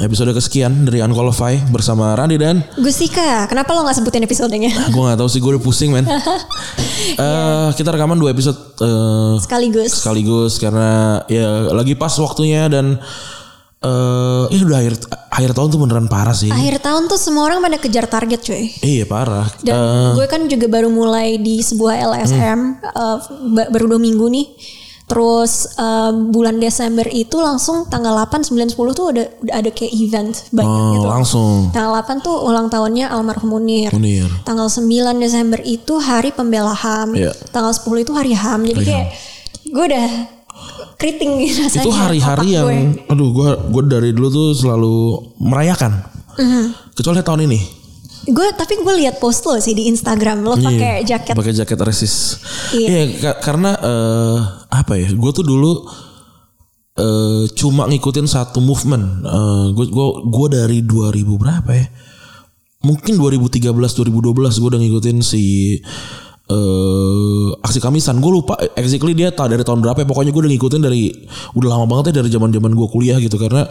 Episode kesekian dari Unqualify bersama Randy dan Gustika, kenapa lo gak sebutin episodenya? gue nggak tahu sih gue udah pusing men. Eh kita rekaman dua episode eh, Sekaligus. sekaligus karena ya lagi pas waktunya dan eh ya udah akhir akhir tahun tuh beneran parah sih. Akhir tahun tuh semua orang pada kejar target cuy. Iya parah. Dan Eh, gue kan juga baru mulai di sebuah LSM, uh, ba- baru dua minggu nih. Terus uh, bulan Desember itu langsung tanggal 8, 9, 10 tuh udah, udah ada kayak event banyak oh, gitu. langsung Tanggal 8 tuh ulang tahunnya almarhum Munir. Munir. Tanggal 9 Desember itu hari pembela HAM. Iya. Tanggal 10 itu hari HAM. Jadi kayak gue udah keriting gitu rasanya. Itu hari-hari yang gue. aduh gue gue dari dulu tuh selalu merayakan. Mhm. Kecuali tahun ini. Gue tapi gue lihat post lo sih di Instagram. Lo pakai Iya, jaket. pakai jaket resist Iya. iya ka- karena eh, apa ya gue tuh dulu eh, cuma ngikutin satu movement. Gue gue gue dari 2000 berapa ya? Mungkin 2013 2012 gue udah ngikutin si eh aksi kamisan. Gue lupa exactly dia ta- dari tahun berapa ya? Pokoknya gue udah ngikutin dari udah lama banget ya dari zaman zaman gue kuliah gitu. Karena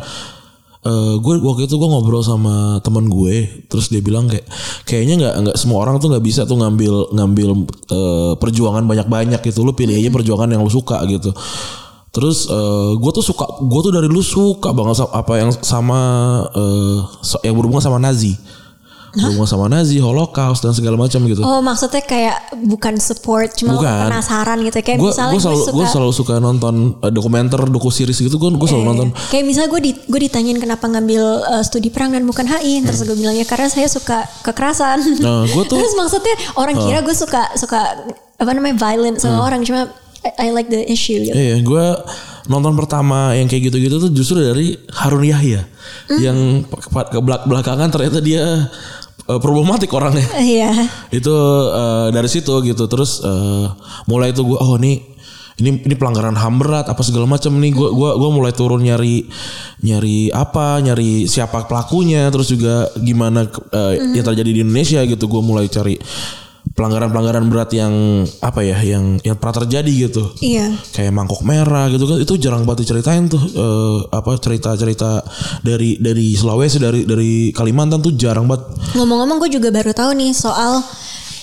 eh gue waktu itu gue ngobrol sama teman gue terus dia bilang kayak kayaknya nggak nggak semua orang tuh nggak bisa tuh ngambil ngambil eh, perjuangan banyak banyak gitu. Lu pilih aja perjuangan yang lu suka gitu. Terus eh, gue tuh suka gue tuh dari dulu suka banget apa yang sama so- yang berhubungan sama Nazi berhubungan sama Nazi Holocaust dan segala macam gitu. Oh maksudnya kayak bukan support cuma Bukan. penasaran gitu kayak gue misalnya gue selalu suka selalu suka nonton eh, dokumenter doku series gitu gue gue selalu nonton. Kayak misalnya gue di, gue ditanyain kenapa ngambil uh, studi perang dan bukan HI terus gue bilang ya karena saya suka kekerasan. Hmm. Nah, gue tuh- terus maksudnya orang kira gue suka suka apa namanya violent sama Hmm. orang cuma I, I like the issue gitu. Iya, gue nonton pertama yang kayak gitu-gitu tuh justru dari Harun Yahya. Yang ke, ke belak- belakangan ternyata dia eh, problematik orangnya. Iya. Itu eh, dari situ gitu. Terus eh, mulai itu gue oh ini ini ini pelanggaran ham berat apa segala macam nih gue gua gua mulai turun nyari nyari apa nyari siapa pelakunya terus juga gimana eh, yang terjadi di Indonesia gitu gue mulai cari pelanggaran-pelanggaran berat yang apa ya yang yang pernah terjadi gitu Iya. kayak mangkok merah gitu kan itu jarang banget diceritain tuh eh, apa cerita-cerita dari dari Sulawesi dari dari Kalimantan tuh jarang banget Ngomong-ngomong gue juga baru tahu nih soal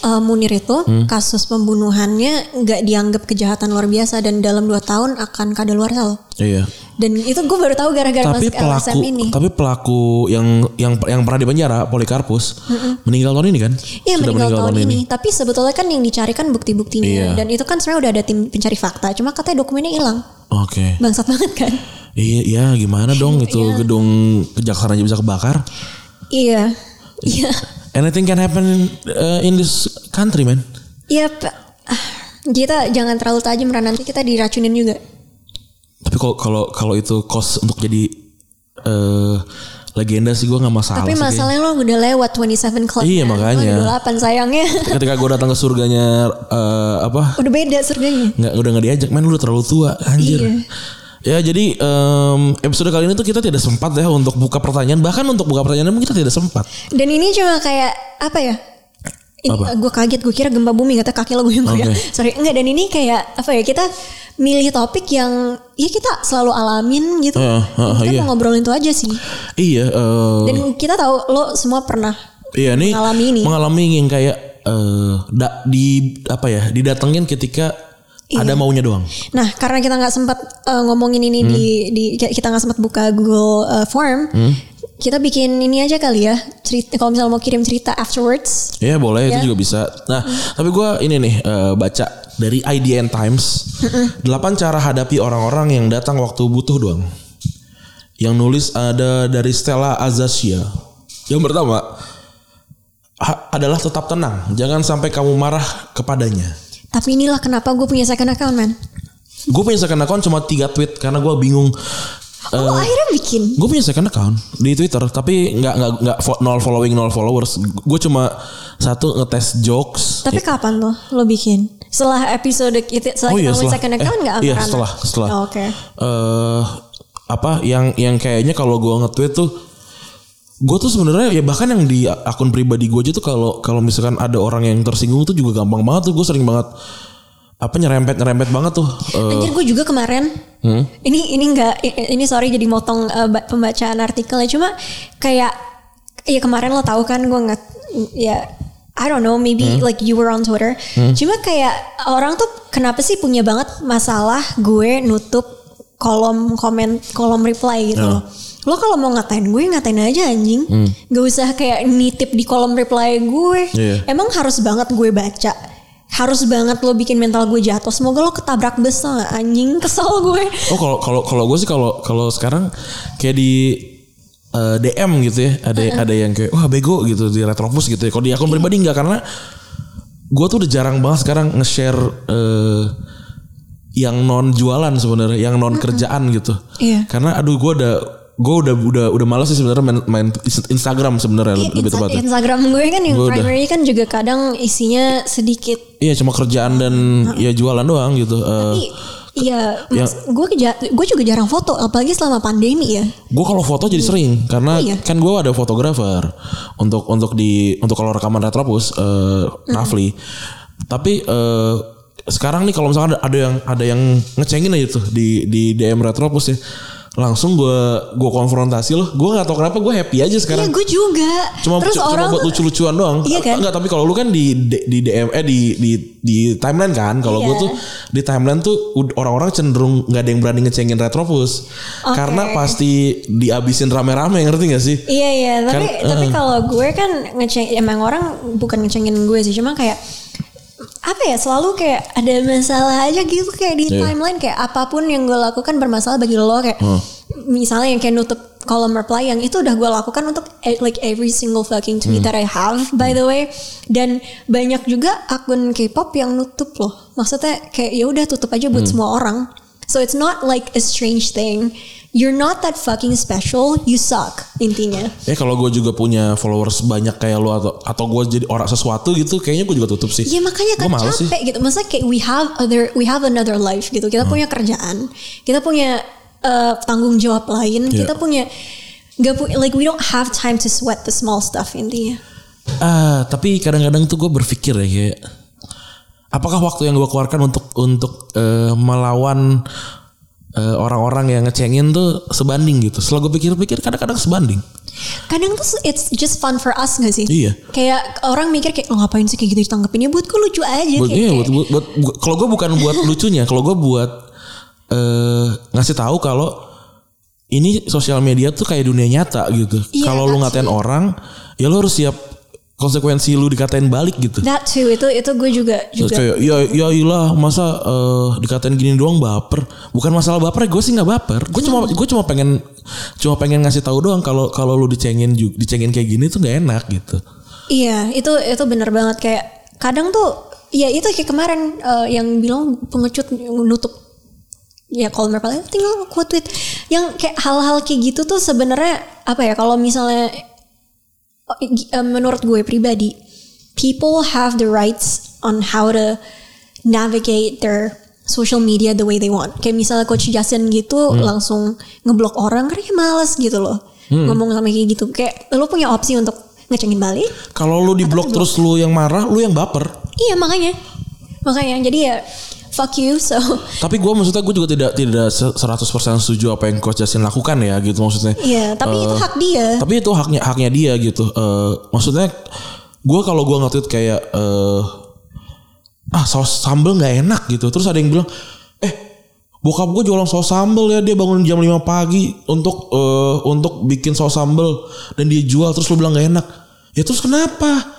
uh, Munir itu Hmm. kasus pembunuhannya nggak dianggap kejahatan luar biasa dan dalam 2 tahun akan kadaluarsa loh. iya Dan itu gue baru tahu gara-gara tapi masuk pelaku LSM ini. tapi pelaku yang yang yang pernah di penjara Polikarpus meninggal tahun ini kan Iya Sudah meninggal, tahun ini. Tapi sebetulnya kan yang dicari kan bukti-buktinya Iya. dan itu kan sebenarnya udah ada tim pencari fakta. Cuma katanya dokumennya hilang. oke Bangsat banget kan? iya iya gimana dong itu gedung kejaksaan aja bisa kebakar iya. Iya. Anything can happen uh, in this country man Iya. Pak. Ah, Kita jangan terlalu tajam Ran. nanti kita diracunin juga. tapi kalau kalau kalau itu cost untuk jadi eh legenda sih gue nggak masalah Tapi masalahnya lo udah lewat 27 Club. Iya, kan? makanya. Lo udah 28 sayangnya. ketika gue datang ke surganya eh, apa udah beda surganya. nggak udah nggak diajak men lu udah terlalu tua anjir Iya. Ya jadi em, episode kali ini tuh kita tidak sempat ya untuk buka pertanyaan bahkan untuk buka pertanyaan pun kita tidak sempat Dan ini cuma kayak apa ya? Ini gue kaget, gue kira gempa bumi kata kaki lo gue yang Oke. Sorry, enggak. Dan ini kayak apa ya? Kita milih topik yang ya kita selalu alamin gitu. Heeh, heeh, kita iya. mau ngobrolin itu aja sih. iya eh, Dan kita tahu lo semua pernah. iya nih mengalami ini. mengalami yang kayak eh, da- di apa ya didatengin ketika Iya. ada maunya doang Nah, karena kita nggak sempat eh, ngomongin ini di, Hmm. di kita nggak sempat buka Google eh, Form, kita bikin ini aja kali ya. Cerita kalau misalnya mau kirim cerita afterwards. Ya boleh Ya. itu juga bisa. Nah, tapi gue ini nih eh, baca dari IDN Times, 8 cara hadapi orang-orang yang datang waktu butuh doang. Yang nulis ada dari Stella Azasia. Yang pertama adalah tetap tenang, jangan sampai kamu marah kepadanya. Tapi inilah kenapa gue punya second account, man. Gue punya second account cuma 3 tweet karena gue bingung. Oh, lo akhirnya bikin. Gue punya second account di Twitter tapi nggak nggak nggak fo- nol following nol followers. Gue cuma satu ngetes jokes. Tapi kapan tuh lo bikin? Setelah episode kita setelah Oh iya, setelah- second account eh, nggak iya, setelah- setelah. Oh, Oke. eh apa yang yang kayaknya kalau gue nge-tweet tuh gue tuh sebenarnya ya bahkan yang di akun pribadi gue aja tuh kalau kalau misalkan ada orang yang tersinggung tuh juga gampang banget tuh gue sering banget apa nyerempet nyerempet banget tuh. Eh, Anjir gue juga kemarin. Ini ini enggak ini sorry jadi motong uh, ba- pembacaan artikelnya cuma kayak ya kemarin lo tahu kan gue nggak ya I don't know maybe like you were on Twitter. Cuma kayak orang tuh kenapa sih punya banget masalah gue nutup kolom komen kolom reply gitu loh. Lo kalau mau ngatain gue ngatain aja anjing. Gak usah kayak nitip di kolom reply gue. Iya. Emang harus banget gue baca harus banget lo bikin mental gue jatuh. Semoga lo ketabrak bus anjing kesel gue. Oh kalau kalau kalau gue sih kalau kalau sekarang kayak di eh, DM gitu ya ada ada yang kayak wah bego gitu di Retropus gitu ya. Kalau di akun pribadi enggak karena gue tuh udah jarang banget sekarang nge-share eh, yang non jualan sebenarnya, yang non kerjaan gitu. Iya. Karena aduh gue udah gue udah udah udah malas sih sebenarnya main, main Instagram sebenarnya lebih Insta- tepatnya. Instagram gue kan yang udah- primary kan juga kadang isinya sedikit. Iya cuma kerjaan dan ya jualan doang gitu. Eh, Ih, Iya, mas- gue gue juga jarang foto, apalagi selama pandemi ya. Gue kalau foto jadi sering karena Oh, iya. kan gue ada fotografer untuk untuk di untuk kalau rekaman retropus eh Rafli. Tapi eh, sekarang nih kalau misalkan ada, ada yang ada yang ngecengin aja tuh di di DM retropus ya langsung gue gue konfrontasi loh. Gue nggak tahu kenapa gue happy aja Iya, sekarang. gue juga. Cuma, Terus cuma orang buat lucu-lucuan doang. Iya kan? Enggak, tapi kalau lu kan di di DM eh di di di timeline kan. Kalau gue Iya. tuh di timeline tuh orang-orang cenderung nggak ada yang berani ngecengin Retropus. Oke. Karena pasti dihabisin rame-rame, ngerti gak sih? Iya iya, tapi Kan, tapi eh. kalau gue kan ngeceng emang orang bukan ngecengin gue sih, cuma kayak apa ya selalu kayak ada masalah aja gitu kayak di Iya. timeline kayak apa pun yang gue lakukan bermasalah bagi lo kayak Hmm. misalnya yang kayak nutup kolom reply yang itu udah gue lakukan untuk e- like every single fucking tweet Hmm. that I have by the way dan banyak juga akun K-pop yang nutup loh maksudnya kayak ya udah tutup aja Hmm. buat semua orang so it's not like a strange thing you're not that fucking special you suck intinya Ya kalau gue juga punya followers banyak kayak lu atau atau gue jadi orang sesuatu gitu, kayaknya gue juga tutup sih. Iya makanya kan males sih. capek gitu. Masa kayak we have other we have another life gitu. Kita punya kerjaan, kita punya eh, tanggung jawab lain, Iya. kita punya nggak pu like we don't have time to sweat the small stuff intinya. Ah, tapi kadang-kadang tuh gue berpikir ya kayak apakah waktu yang gue keluarkan untuk untuk eh, melawan eh, orang-orang yang ngecengin tuh sebanding gitu. Setelah gue pikir-pikir kadang-kadang sebanding. Kadang tuh it's just fun for us gak sih? Iya. Kayak orang mikir kayak lo ngapain sih kayak gitu ditanggepin ya buat gue lucu aja Buat, kayak, iya, kayak- buat, buat, buat- kalau gue bukan buat lucunya, kalau gue buat eh, ngasih tahu kalau ini sosial media tuh kayak dunia nyata gitu. Iya, kalau lu ngatain orang, ya lu harus siap konsekuensi lu dikatain balik gitu. That too itu itu gue juga Terus juga kayak ya ya ilah masa eh, dikatain gini doang baper. Bukan masalah baper, gue sih nggak baper. Gue cuma gue cuma pengen cuma pengen ngasih tahu doang kalau kalau lu dicengin dicengin kayak gini tuh nggak enak gitu. Iya, itu itu bener banget kayak kadang tuh ya itu kayak kemarin eh, yang bilang pengecut nutup ya kalau mereka tinggal quote tweet yang kayak hal-hal kayak gitu tuh sebenarnya apa ya kalau misalnya menurut gue pribadi people have the rights on how to navigate their social media the way they want. Kayak misalnya Coach Justin gitu langsung ngeblok orang karena males gitu loh. Ngomong sama kayak gitu. Kayak lo punya opsi untuk ngecengin balik. Kalau lu diblok terus lu yang marah, lu yang baper. Iya makanya. Makanya jadi ya fuck you so. Tapi gue maksudnya gue juga tidak tidak se- 100% setuju apa yang Coach Justin lakukan ya gitu maksudnya. Iya, tapi itu Eh, hak dia. Tapi itu haknya haknya dia gitu. Eh, maksudnya gue kalau gue nge-tweet kayak eh, ah saus sambel nggak enak gitu. Terus ada yang bilang, eh bokap gue jualan saus sambel ya dia bangun jam 5 pagi untuk eh, untuk bikin saus sambel dan dia jual terus lu bilang nggak enak. Ya terus kenapa?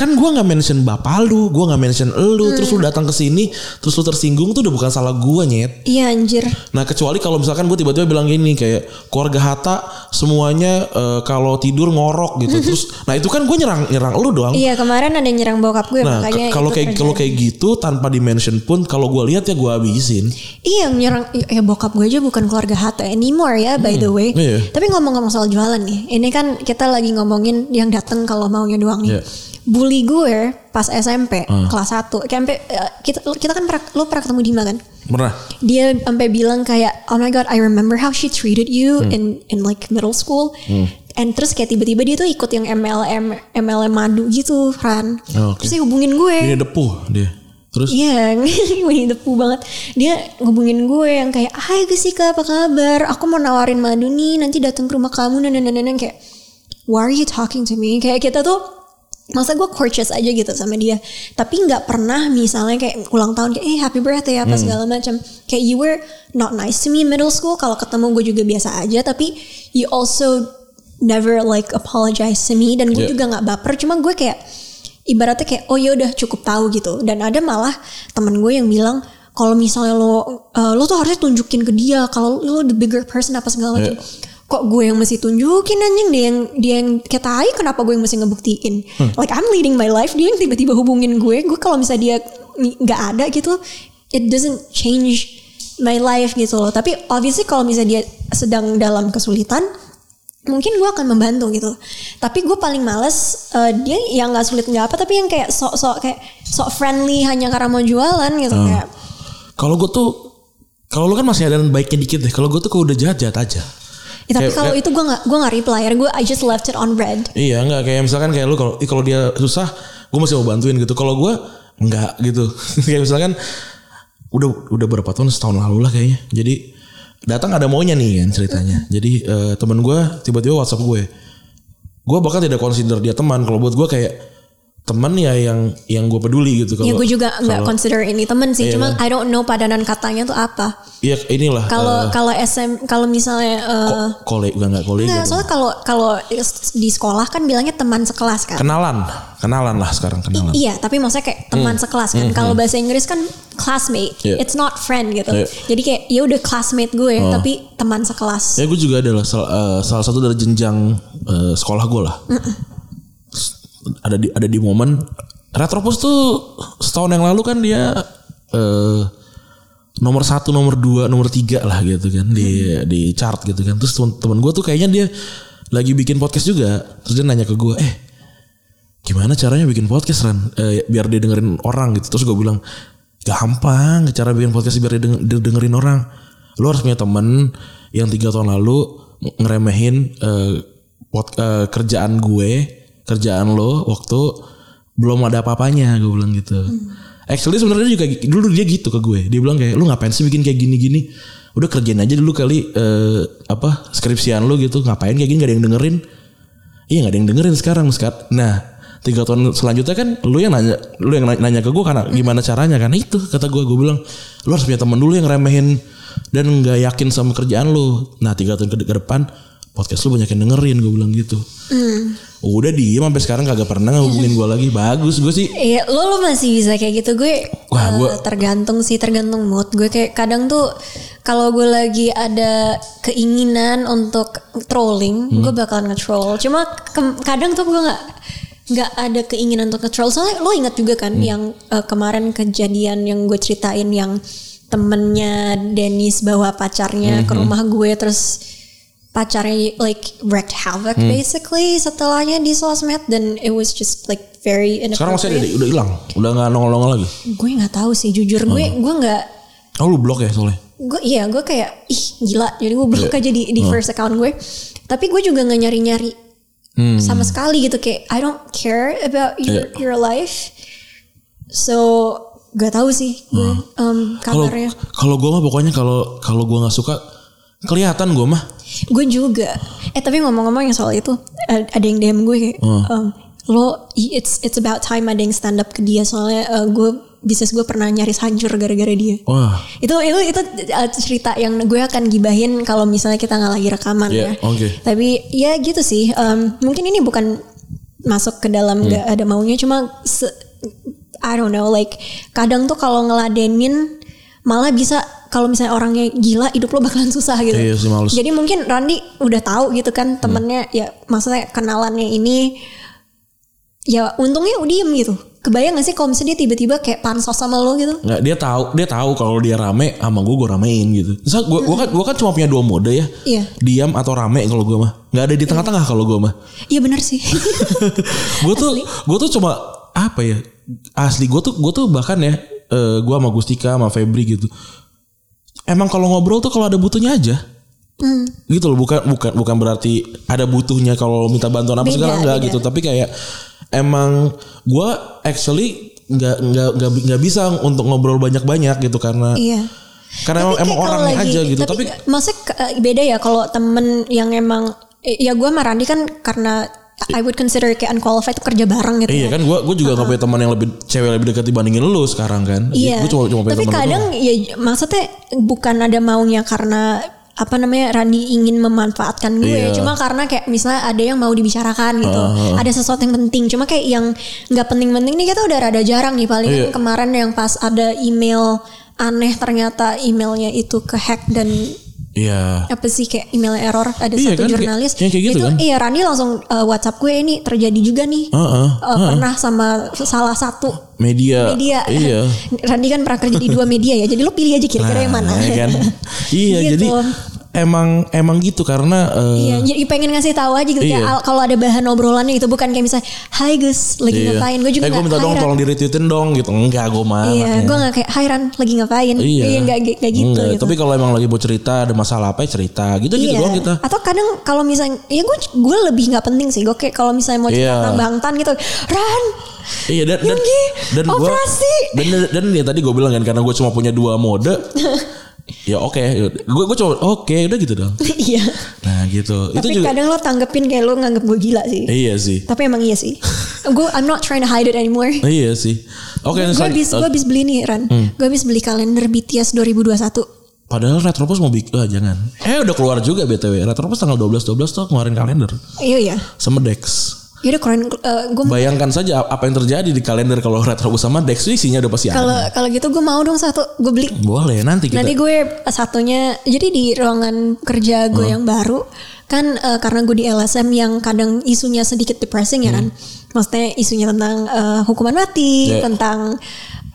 Kan gue nggak mention bapak lu, gue nggak mention elu, terus lu datang ke sini, terus lu tersinggung tuh udah bukan salah gue nyet. Iya anjir. Nah kecuali kalau misalkan gue tiba-tiba bilang gini kayak keluarga Hatta semuanya eh, kalau tidur ngorok gitu terus nah itu kan gue nyerang nyerang lu doang. Iya kemarin ada yang nyerang bokap gue Nah makanya kalau kayak kalau kayak gitu tanpa di mention pun kalau gue lihat ya gue habisin. Iya yang nyerang ya bokap gue aja bukan keluarga Hatta anymore ya by the way. iya. Tapi ngomong-ngomong soal jualan nih, ini kan kita lagi ngomongin yang datang kalau maunya doang nih. Iya. Bully gue pas SMP Hmm. kelas 1 sampai eh, kita kita kan pernah, lu pernah ketemu Dima kan? Pernah? Dia sampai bilang kayak oh my god I remember how she treated you Hmm. in in like middle school. And terus kayak tiba-tiba dia tuh ikut yang MLM MLM madu gitu, Ran. Oh, oke. Terus dia hubungin gue. Ini depuh dia. Terus Iya, Winnie the Pooh banget. Dia ngubungin gue yang kayak, Hai Gusika apa kabar? Aku mau nawarin madu nih, nanti datang ke rumah kamu. Dan, dan, dan. kayak, Why are you talking to me? Kayak kita tuh, masa gue courteous aja gitu sama dia. Tapi nggak pernah misalnya kayak ulang tahun kayak, eh happy birthday apa segala macam. Kayak you were not nice to me in middle school. Kalau ketemu gue juga biasa aja. Tapi you also never like apologize to me. Dan gue Yeah. juga nggak baper. Cuma gue kayak, ibaratnya kayak oh ya udah cukup tahu gitu dan ada malah temen gue yang bilang kalau misalnya lo eh, lo tuh harusnya tunjukin ke dia kalau lo the bigger person apa segala macam kok gue yang mesti tunjukin anjing? Dia yang dia yang kayak tai kenapa gue yang mesti ngebuktiin? Like I'm leading my life dia yang tiba-tiba hubungin gue. Gue kalau misalnya dia nggak ada gitu it doesn't change my life gitu loh. Tapi obviously kalau misalnya dia sedang dalam kesulitan mungkin gue akan membantu gitu. Tapi gue paling males eh, dia yang nggak sulit nggak apa tapi yang kayak sok-sok kayak sok friendly hanya karena mau jualan gitu kayak kalau gue tuh kalau lu kan masih ada baiknya dikit deh. Kalau gue tuh kalau udah jahat jahat aja. Ya, tapi kalau itu gue nggak gue nggak reply gue I just left it on red Iya nggak kayak misalkan kayak lu kalau kalau dia susah gue masih mau bantuin gitu. Kalau gue nggak gitu. kayak misalkan udah udah berapa tahun setahun lalu lah kayaknya. Jadi datang ada maunya nih kan ceritanya. Jadi eh, teman gue tiba-tiba WhatsApp gue. Gue bahkan tidak consider dia teman. Kalau buat gue kayak teman ya yang yang gue peduli gitu. ya Kalau gue juga nggak consider ini temen sih Iya cuma kan? I don't know padanan katanya tuh apa Iya inilah. kalau eh, kalau SM kalau misalnya eh, ko- kolega bukan nggak kolega. nggak, soalnya kalau kalau di sekolah kan bilangnya teman sekelas kan Kenalan, kenalan lah sekarang kenalan. Iya, tapi maksudnya kayak teman sekelas kan. Kalau bahasa Inggris kan classmate, Hmm. Iya. it's not friend gitu. Iya. Jadi kayak ya udah classmate gue, Oh. tapi teman sekelas. Ya gue juga adalah sal- eh, salah satu dari jenjang eh, sekolah gue lah. Ada di ada di momen Retropus tuh setahun yang lalu kan dia eh, nomor satu, nomor dua, nomor tiga lah gitu kan di di chart gitu kan. Terus temen gue tuh kayaknya dia lagi bikin podcast juga. Terus dia nanya ke gue, eh gimana caranya bikin podcast Ran? Eh, biar dia dengerin orang gitu. Terus gue bilang gampang cara bikin podcast biar dia deng- dia dengerin orang. Lo harus punya temen yang tiga tahun lalu ngeremehin eh, pod- eh, kerjaan gue, kerjaan lo waktu belum ada apa-apanya gue bilang gitu. Actually sebenarnya juga dulu dia gitu ke gue. Dia bilang kayak lu ngapain sih bikin kayak gini-gini? Udah kerjain aja dulu kali eh, apa skripsian lu gitu. Ngapain kayak gini gak ada yang dengerin? Iya gak ada yang dengerin sekarang sekarang. Nah tiga tahun selanjutnya kan lu yang nanya lu yang nanya- nanya ke gue karena gimana caranya kan itu kata gue gue bilang lu harus punya temen dulu yang remehin dan nggak yakin sama kerjaan lu nah tiga tahun ke, ke depan podcast lu banyak yang dengerin gue bilang gitu udah diem sampai sekarang kagak pernah ngehubungin gue lagi bagus gue sih Iya, lo lo masih bisa kayak gitu gue. Wah, eh, gue- tergantung sih, tergantung mood gue kayak kadang tuh kalau gue lagi ada keinginan untuk trolling, Hmm. gue bakal nge-troll. Cuma ke- kadang tuh gue nggak nggak ada keinginan untuk nge-troll. Soalnya lo ingat juga kan Hmm. yang eh, kemarin kejadian yang gue ceritain yang temennya Dennis bawa pacarnya Hmm, ke rumah gue terus pacarnya like wreaked havoc Hmm. basically setelahnya di sosmed dan it was just like very sekarang masih ada udah hilang? Udah nggak nongol-nongol lagi? Gue nggak tahu sih jujur. Gue gue nggak oh lu blok ya soalnya? Gue iya gue kayak ih gila. Jadi gue blok Iya. aja di di first account gue. Tapi gue juga nggak nyari nyari Hmm. sama sekali gitu. Kayak I don't care about your Iya. your life. So gak tahu sih gue um, Hmm. kalau kabarnya. kalau gue mah pokoknya kalau kalau gue nggak suka kelihatan gue mah gue juga eh tapi ngomong-ngomong yang soal itu ada yang DM gue kayak Hmm. um, lo it's it's about time ada yang stand up ke dia soalnya uh, gue bisnis gue pernah nyaris hancur gara-gara dia wah itu itu itu uh, cerita yang gue akan gibahin kalau misalnya kita nggak lagi rekaman Iya, ya. oke. Tapi ya gitu sih. Um, mungkin ini bukan masuk ke dalam Hmm. nggak ada maunya, cuma se- I don't know. Like kadang tuh kalau ngeladenin malah bisa kalau misalnya orangnya gila hidup lo bakalan susah gitu. Iya sih, males. Jadi mungkin Randy udah tahu gitu kan temennya ya maksudnya kenalannya ini ya untungnya diem gitu. Kebayang gak sih kalau misalnya dia tiba-tiba kayak pansos sama lo gitu? nggak dia tahu dia tahu kalau dia rame sama gue gue ramein gitu Misal gue gue kan gue kan cuma punya dua mode ya Iya. diam atau rame kalau gue mah nggak ada di tengah-tengah kalau gue mah Iya benar sih. gue tuh gue tuh cuma apa ya asli gue tuh gue tuh bahkan ya eh, gue sama Gustika sama Febri gitu emang kalau ngobrol tuh kalau ada butuhnya aja Hmm. gitu loh bukan bukan bukan berarti ada butuhnya kalau minta bantuan apa Beda, segala enggak beda. gitu tapi kayak emang gue actually nggak nggak nggak nggak bisa untuk ngobrol banyak-banyak gitu karena Iya. karena emang, Tapi emang orangnya lagi- aja gitu. Tapi, maksudnya eh, beda ya kalau temen yang emang eh, ya gue sama Randi kan karena I would consider kayak unqualified itu kerja bareng gitu. iya ya. kan gue gue juga nggak punya teman yang lebih cewek lebih dekat dibandingin lu sekarang kan. Iya. Gue cuma cuma punya Tapi kadang ya maksudnya bukan ada maunya karena apa namanya Randi ingin memanfaatkan gue Iya. cuma karena kayak misalnya ada yang mau dibicarakan gitu ada sesuatu yang penting cuma kayak yang nggak penting-penting nih kita udah rada jarang nih paling Iya. kemarin yang pas ada email aneh ternyata emailnya itu ke hack dan Iya. apa sih kayak email error ada Iya satu kan, jurnalis kayak- kayak gitu itu kan. iya Rani langsung uh, WhatsApp gue ini terjadi juga nih Heeh, Uh, pernah sama salah satu Media. media Iya. Rani kan pernah kerja di dua media ya jadi lo pilih aja kira-kira yang mana ya kan? iya Gitu. jadi emang emang gitu karena eh, Iya, jadi pengen ngasih tahu aja gitu Iya. al- kalau ada bahan obrolannya itu bukan kayak misalnya, Hai Gus, lagi iya. ngapain? Gue juga eh gue minta "Hai, dong Ran." tolong di retweetin dong gitu. Enggak gue mah. Iya, gue nggak kayak Hai Ran, lagi ngapain? Iya. nggak nggak gitu. Enggak, gitu. Tapi kalau emang lagi mau cerita ada masalah apa ya cerita gitu gitu Iya. doang kita. Atau kadang kalau misalnya, ya gue gue lebih nggak penting sih. Gue kayak kalau misalnya mau cerita Iya. tentang Bangtan gitu, Ran, Iya dan dan dan dan dan, dan ya tadi gue bilang kan karena gue cuma punya dua mode. ya oke, gue gue cuma oke udah gitu dong. iya. Nah gitu. Tapi itu juga. kadang lo tanggepin kayak lo nganggep gue gila sih. Iya sih. Tapi emang iya sih. gue I'm not trying to hide it anymore. Iya sih. Oke, gue selan- habis gue habis beli nih Ran. Gue habis beli kalender BTS 2021. Padahal Retropos mau bikin, ah, jangan. Eh udah keluar juga BTW. Retropos tanggal 12 12 tuh ngeluarin kalender Iya ya. sama Dex. Yaudah keren. gue Bayangkan saja apa yang terjadi di kalender kalau Retropos sama Dex isinya udah pasti kalau ada. kalau gitu gue mau dong satu. Gue beli. Boleh nanti kita. Nanti gue satunya. Jadi di ruangan kerja gue yang baru kan eh, karena gue di LSM yang kadang isunya sedikit depressing ya kan. Maksudnya isunya tentang eh, hukuman mati, Ya. tentang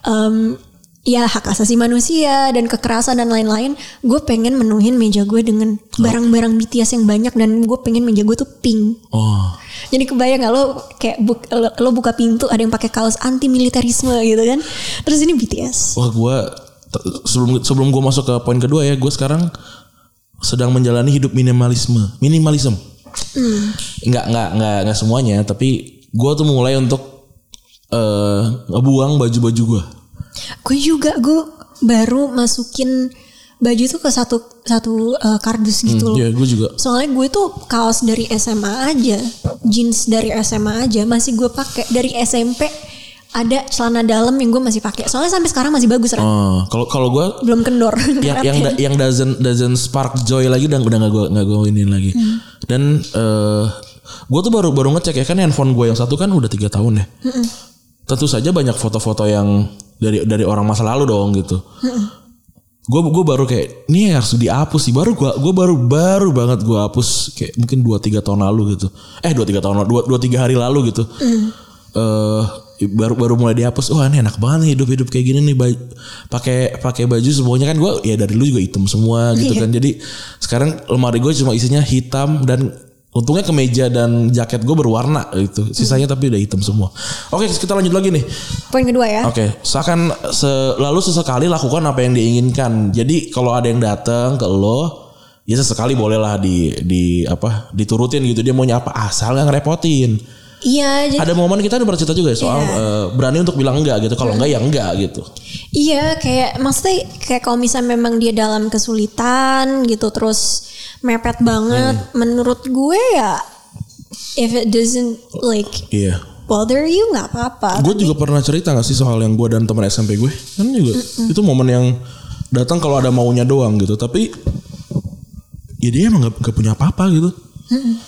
em, ya hak asasi manusia dan kekerasan dan lain-lain. Gue pengen menuhin meja gue dengan barang-barang BTS yang banyak dan gue pengen meja gue tuh pink. Oh. Jadi kebayang gak lo kayak buk- lo, lo buka pintu ada yang pakai kaos anti militerisme gitu kan. Terus ini BTS. Wah gue sebelum sebelum gue masuk ke poin kedua ya, gue sekarang sedang menjalani hidup minimalisme, minimalism. Nggak nggak nggak nggak semuanya, tapi gue tuh mulai untuk eh ngebuang baju-baju gue. Gue juga gue baru masukin baju tuh ke satu satu uh, kardus gitu loh. Ya gue juga. Soalnya gue tuh kaos dari SMA aja, jeans dari SMA aja masih gue pakai dari SMP ada celana dalam yang gue masih pakai. Soalnya sampai sekarang masih bagus Ran. Oh, kalau kalau gue Belum kendor. yang yang da- yang doesn't doesn't spark joy lagi udah udah nggak gue nggak gue ini lagi. Dan eh gue tuh baru baru ngecek ya kan handphone gue yang satu kan udah tiga tahun ya. Tentu saja banyak foto-foto yang dari dari orang masa lalu dong gitu. Gue gue baru kayak ini harus dihapus sih. Baru gue gue baru baru banget gue hapus kayak mungkin dua tiga tahun lalu gitu. Eh dua tiga tahun dua dua tiga hari lalu gitu. eh baru baru mulai dihapus. Wah ini enak banget nih hidup hidup kayak gini nih pakai pakai baju semuanya kan gue ya dari lu juga hitam semua gitu kan. Jadi sekarang lemari gue cuma isinya hitam dan untungnya kemeja dan jaket gue berwarna gitu. Sisanya tapi udah hitam semua. Oke kita lanjut lagi nih. Poin kedua ya. Oke, seakan selalu sesekali lakukan apa yang diinginkan. Jadi kalau ada yang datang ke lo, ya sesekali bolehlah di di apa diturutin gitu. Dia maunya apa asal nggak ngerepotin. Iya, jadi Ada momen kita udah bercerita juga ya soal eh, berani untuk bilang enggak gitu. Kalau enggak ya enggak gitu. Iya kayak maksudnya kayak kalau misalnya memang dia dalam kesulitan gitu terus mepet banget Hmm. menurut gue ya if it doesn't like Iya. bother you nggak apa-apa. Gue juga pernah cerita gak sih soal yang gue dan teman SMP gue kan juga itu momen yang datang kalau ada maunya doang gitu. Tapi ya dia emang gak, gak punya apa-apa gitu.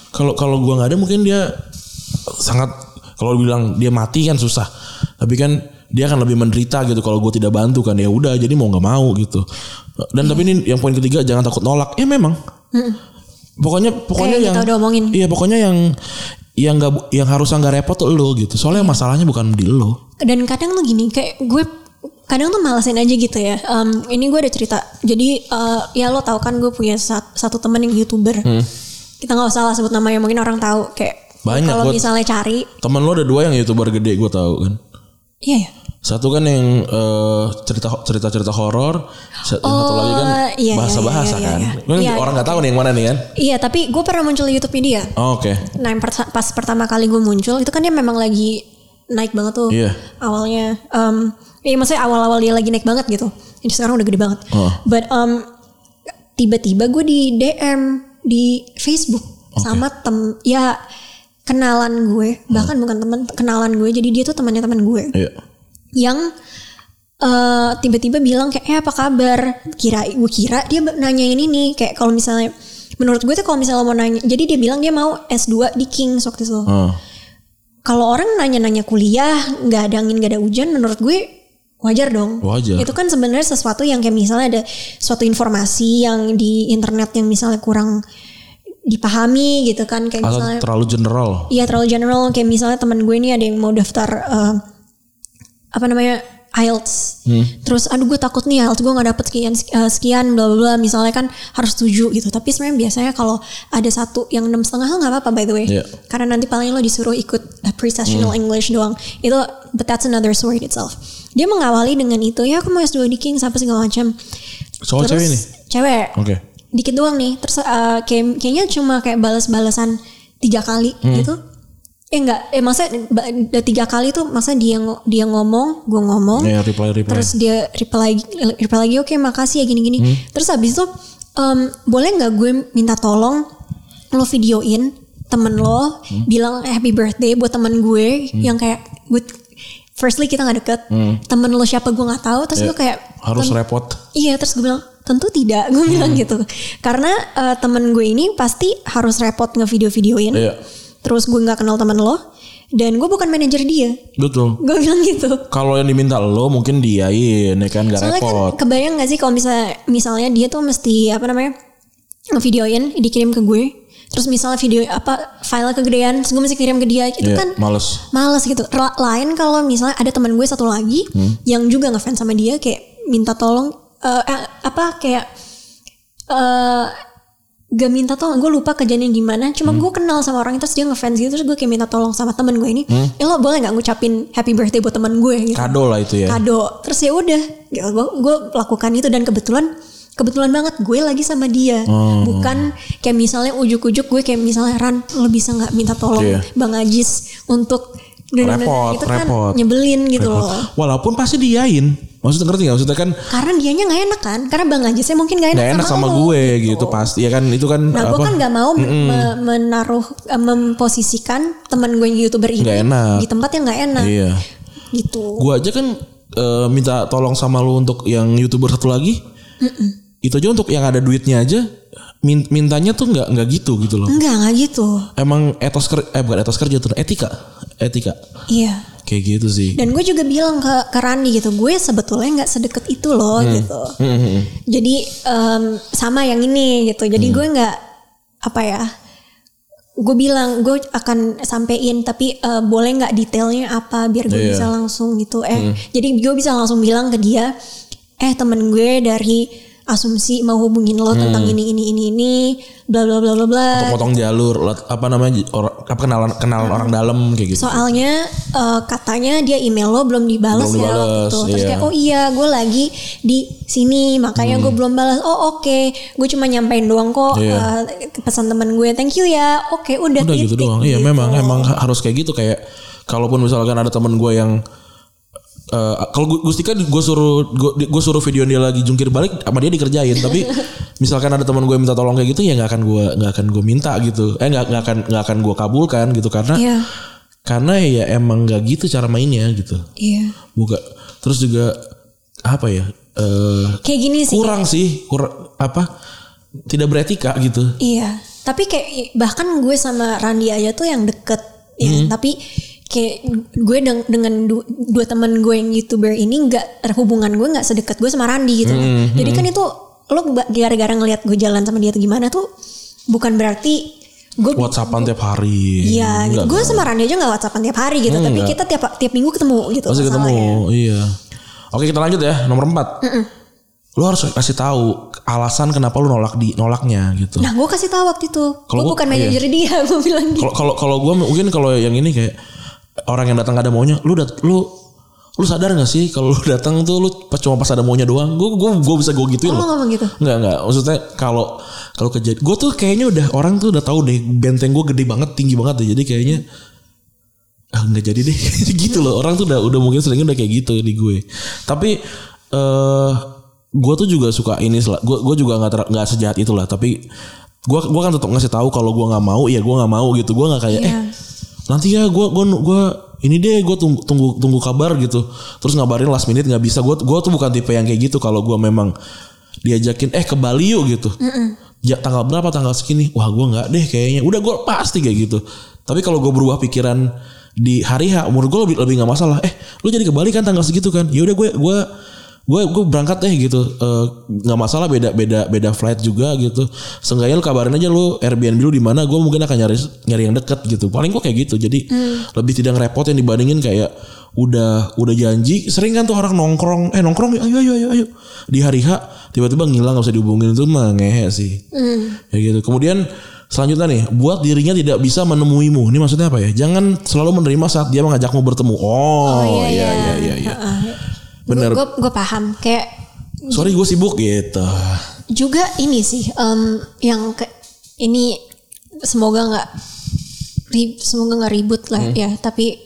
Kalau kalau gue nggak ada mungkin dia sangat kalau bilang dia mati kan susah. Tapi kan dia akan lebih menderita gitu kalau gue tidak bantu kan ya udah jadi mau nggak mau gitu. Dan tapi ini yang poin ketiga jangan takut nolak. Ya memang. Pokoknya pokoknya Kayak yang udah omongin. Iya pokoknya yang yang nggak yang harus nggak repot tuh lo gitu. Soalnya masalahnya bukan di lo. Dan kadang tuh gini kayak gue kadang tuh malesin aja gitu ya. Em, ini gue ada cerita. Jadi eh, ya lo tau kan gue punya sat- satu temen yang youtuber. Kita nggak usah lah sebut namanya mungkin orang tahu kayak Banyak, kalau misalnya cari Temen lo ada dua yang youtuber gede gue tahu kan. iya ya. Satu kan yang eh, cerita cerita cerita horor, yang satu lagi kan Oh, iya, bahasa bahasa iya, iya, kan. iya. Kan Iya, orang nggak tahu nih yang mana nih kan. Iya tapi gue pernah muncul di YouTube dia. Oh, Oke. Nah yang perta- pas pertama kali gue muncul itu kan dia memang lagi naik banget tuh Iya. awalnya. Um, ya maksudnya awal-awal dia lagi naik banget gitu. Ini sekarang udah gede banget. Oh. But um, tiba-tiba gue di DM di Facebook sama tem ya kenalan gue bahkan bukan teman kenalan gue jadi dia tuh temannya teman gue Iya. yang eh, tiba-tiba bilang kayak eh apa kabar kira gue kira dia nanyain ini kayak kalau misalnya menurut gue tuh kalau misalnya mau nanya jadi dia bilang dia mau S2 di Kings waktu itu Oh. kalau orang nanya-nanya kuliah nggak ada angin nggak ada hujan menurut gue wajar dong Wajar. itu kan sebenarnya sesuatu yang kayak misalnya ada suatu informasi yang di internet yang misalnya kurang dipahami gitu kan kayak Atau misalnya terlalu general. Iya terlalu general kayak misalnya teman gue ini ada yang mau daftar eh, apa namanya IELTS. Terus aduh gue takut nih IELTS gue nggak dapet sekian eh, sekian bla bla bla misalnya kan harus tujuh gitu. Tapi sebenarnya biasanya kalau ada satu yang enam setengah nggak apa-apa by the way. Iya. Karena nanti paling lo disuruh ikut pre-sessional English doang. Itu but that's another story itself. Dia mengawali dengan itu ya aku mau S2 di Kings apa segala macam. Cowok Terus cewek nih. Cewek Oke. Dikit doang nih terus eh, kayak, kayaknya cuma kayak balas-balasan tiga kali Hmm. gitu eh enggak eh da- tiga kali tuh masa dia dia ngomong gue ngomong Ya reply reply. terus dia reply lagi reply lagi oke makasih ya gini gini Hmm. terus habis itu em, boleh nggak gue minta tolong lo videoin temen lo Hmm. bilang happy birthday buat temen gue yang kayak gue firstly kita nggak deket Hmm. temen lo siapa gue nggak tahu terus Ya, gue kayak harus "Tem- repot. Iya terus gue bilang tentu tidak gue bilang Hmm. gitu karena eh, temen gue ini pasti harus repot ngevideo-videoin Iya. terus gue nggak kenal temen lo dan gue bukan manajer dia Betul. gue bilang gitu Kalau yang diminta lo mungkin diain ya kan gak soalnya repot. kan kebayang gak sih kalau misalnya misalnya dia tuh mesti apa namanya ngevideoin dikirim ke gue terus misalnya video apa file kegedean terus gue mesti kirim ke dia itu Iya, kan males. males gitu. Lain kalau misalnya ada teman gue satu lagi yang juga ngefans sama dia kayak minta tolong eh, eh, apa kayak eh gak minta tolong gue lupa kejadiannya gimana cuma gue kenal sama orang itu terus dia ngefans gitu terus gue kayak minta tolong sama temen gue ini ya lo boleh nggak ngucapin happy birthday buat temen gue gitu Kado lah itu ya. kado terus ya udah gitu gue gue lakukan itu dan kebetulan kebetulan banget gue lagi sama dia Oh. bukan kayak misalnya ujuk-ujuk gue kayak misalnya Ran lo bisa nggak minta tolong Iya. bang Ajis untuk Repot, itu kan repot. nyebelin gitu Repot. loh Walaupun pasti diain. Maksudnya ngerti gak? Maksudnya kan karena dianya nggak enak kan karena bang Ajisnya mungkin nggak enak, gak enak sama, lo, gue gitu. pasti. Ya kan itu kan Nah, gue kan nggak mau me- menaruh, eh, memposisikan teman gue yang youtuber ini Nggak enak. di tempat yang nggak enak, Iya. gitu. Gue aja kan eh, minta tolong sama lu untuk yang youtuber satu lagi. Itu aja untuk yang ada duitnya aja. min- mintanya tuh nggak nggak gitu gitu loh. Enggak, nggak gitu. Emang etos kerja, eh bukan etos kerja tuh, etika, etika. Iya. Kayak gitu sih. Dan gue juga bilang ke, ke Randi gitu, gue sebetulnya nggak sedeket itu loh gitu. Hmm, hmm, hmm. Jadi em, sama yang ini gitu. Jadi gue nggak apa ya? Gue bilang gue akan sampein tapi eh, boleh nggak detailnya apa biar gue Iya. bisa langsung gitu. Eh, jadi gue bisa langsung bilang ke dia, eh temen gue dari asumsi mau hubungin lo tentang ini ini ini ini bla bla bla bla bla. Untuk potong jalur, apa namanya, orang, apa kenalan kenalan orang dalam kayak gitu. Soalnya eh, katanya dia email lo belum dibalas Belum ya waktu dibales, itu. Terus iya. kayak oh iya gue lagi di sini makanya gue belum balas. Oh oke, gue cuma nyampein doang kok Hmm. Iya. eh, pesan temen gue. Thank you ya. Oke udah, Udah gitu doang. Iya gitu. memang emang harus kayak gitu kayak kalaupun misalkan ada temen gue yang eh, kalau Gu- Gustika gue suruh gue suruh video dia lagi jungkir balik sama dia dikerjain tapi misalkan ada teman gue minta tolong kayak gitu ya nggak akan gue nggak akan gue minta gitu eh nggak nggak akan nggak akan gue kabulkan gitu karena Iya, karena ya emang nggak gitu cara mainnya gitu iya. buka terus juga apa ya eh Kayak gini sih. kurang sih kurang apa tidak beretika gitu Iya. Tapi kayak bahkan gue sama Randi aja tuh yang deket. Ya, Hmm. tapi kayak gue deng- dengan du- dua temen gue yang youtuber ini nggak hubungan gue nggak sedekat gue sama Randi gitu. Hmm, Jadi kan itu lo gara-gara ngelihat gue jalan sama dia tuh gimana tuh bukan berarti gue WhatsAppan tiap hari Iya, gitu. Gue sama Randi aja nggak whatsappan tiap hari gitu, tapi kita tiap tiap minggu ketemu gitu. Pasti ketemu, masalahnya. iya. Oke kita lanjut ya nomor 4 Lu harus kasih tahu alasan kenapa lu nolak di nolaknya gitu. Nah, gue kasih tahu waktu itu, Kalau gue gua- bukan iya. manajer dia, gue bilang gitu. Kalau kalau kalau gue mungkin kalau yang ini kayak orang yang datang gak ada maunya, lu dat lu lu sadar gak sih kalau lu datang tuh lu pas cuma pas ada maunya doang. Gue gue gue bisa gue gituin Oh, loh. ngomong gitu. Enggak enggak. Maksudnya kalau kalau kejadian gue tuh kayaknya udah orang tuh udah tahu deh benteng gue gede banget tinggi banget deh. Jadi kayaknya ah nggak jadi deh gitu loh orang tuh udah udah mungkin seringnya udah kayak gitu di gue tapi eh gue tuh juga suka ini gue gue juga nggak nggak sejahat itulah tapi gue gue kan tetap ngasih tahu kalau gue nggak mau ya gue nggak mau gitu gue nggak kayak eh Iya. Nanti ya gue gue gue ini deh gue tunggu tunggu tunggu kabar gitu. Terus ngabarin last minute nggak bisa. Gue gue tuh bukan tipe yang kayak gitu kalau gue memang diajakin eh ke Bali yuk gitu. Ya tanggal berapa tanggal segini? Wah gue nggak deh kayaknya. Udah gue pasti kayak gitu. Tapi kalau gue berubah pikiran di hari H umur gue lebih lebih nggak masalah. Eh lu jadi ke Bali kan tanggal segitu kan? Ya udah gue gue gue gue berangkat deh gitu. Eh, nggak masalah beda beda beda flight juga gitu. Seenggaknya lu kabarin aja lu Airbnb lu di mana gue mungkin akan nyari nyari yang deket gitu. Paling gue kayak gitu. Jadi lebih tidak ngerepotin dibandingin kayak udah udah janji. Sering kan tuh orang nongkrong. Eh nongkrong ayo ayo ayo ayo. Di hari H tiba-tiba ngilang nggak bisa dihubungin. Itu mah ngehe sih. Ya gitu. Kemudian selanjutnya nih buat dirinya tidak bisa menemuimu. Ini maksudnya apa ya? Jangan selalu menerima saat dia mengajakmu bertemu. Oh, iya iya iya. iya bener. Gue gue paham. Kayak sorry gue sibuk gitu. Juga ini sih em, yang ke ini semoga nggak semoga nggak ribut lah Hmm. ya. Tapi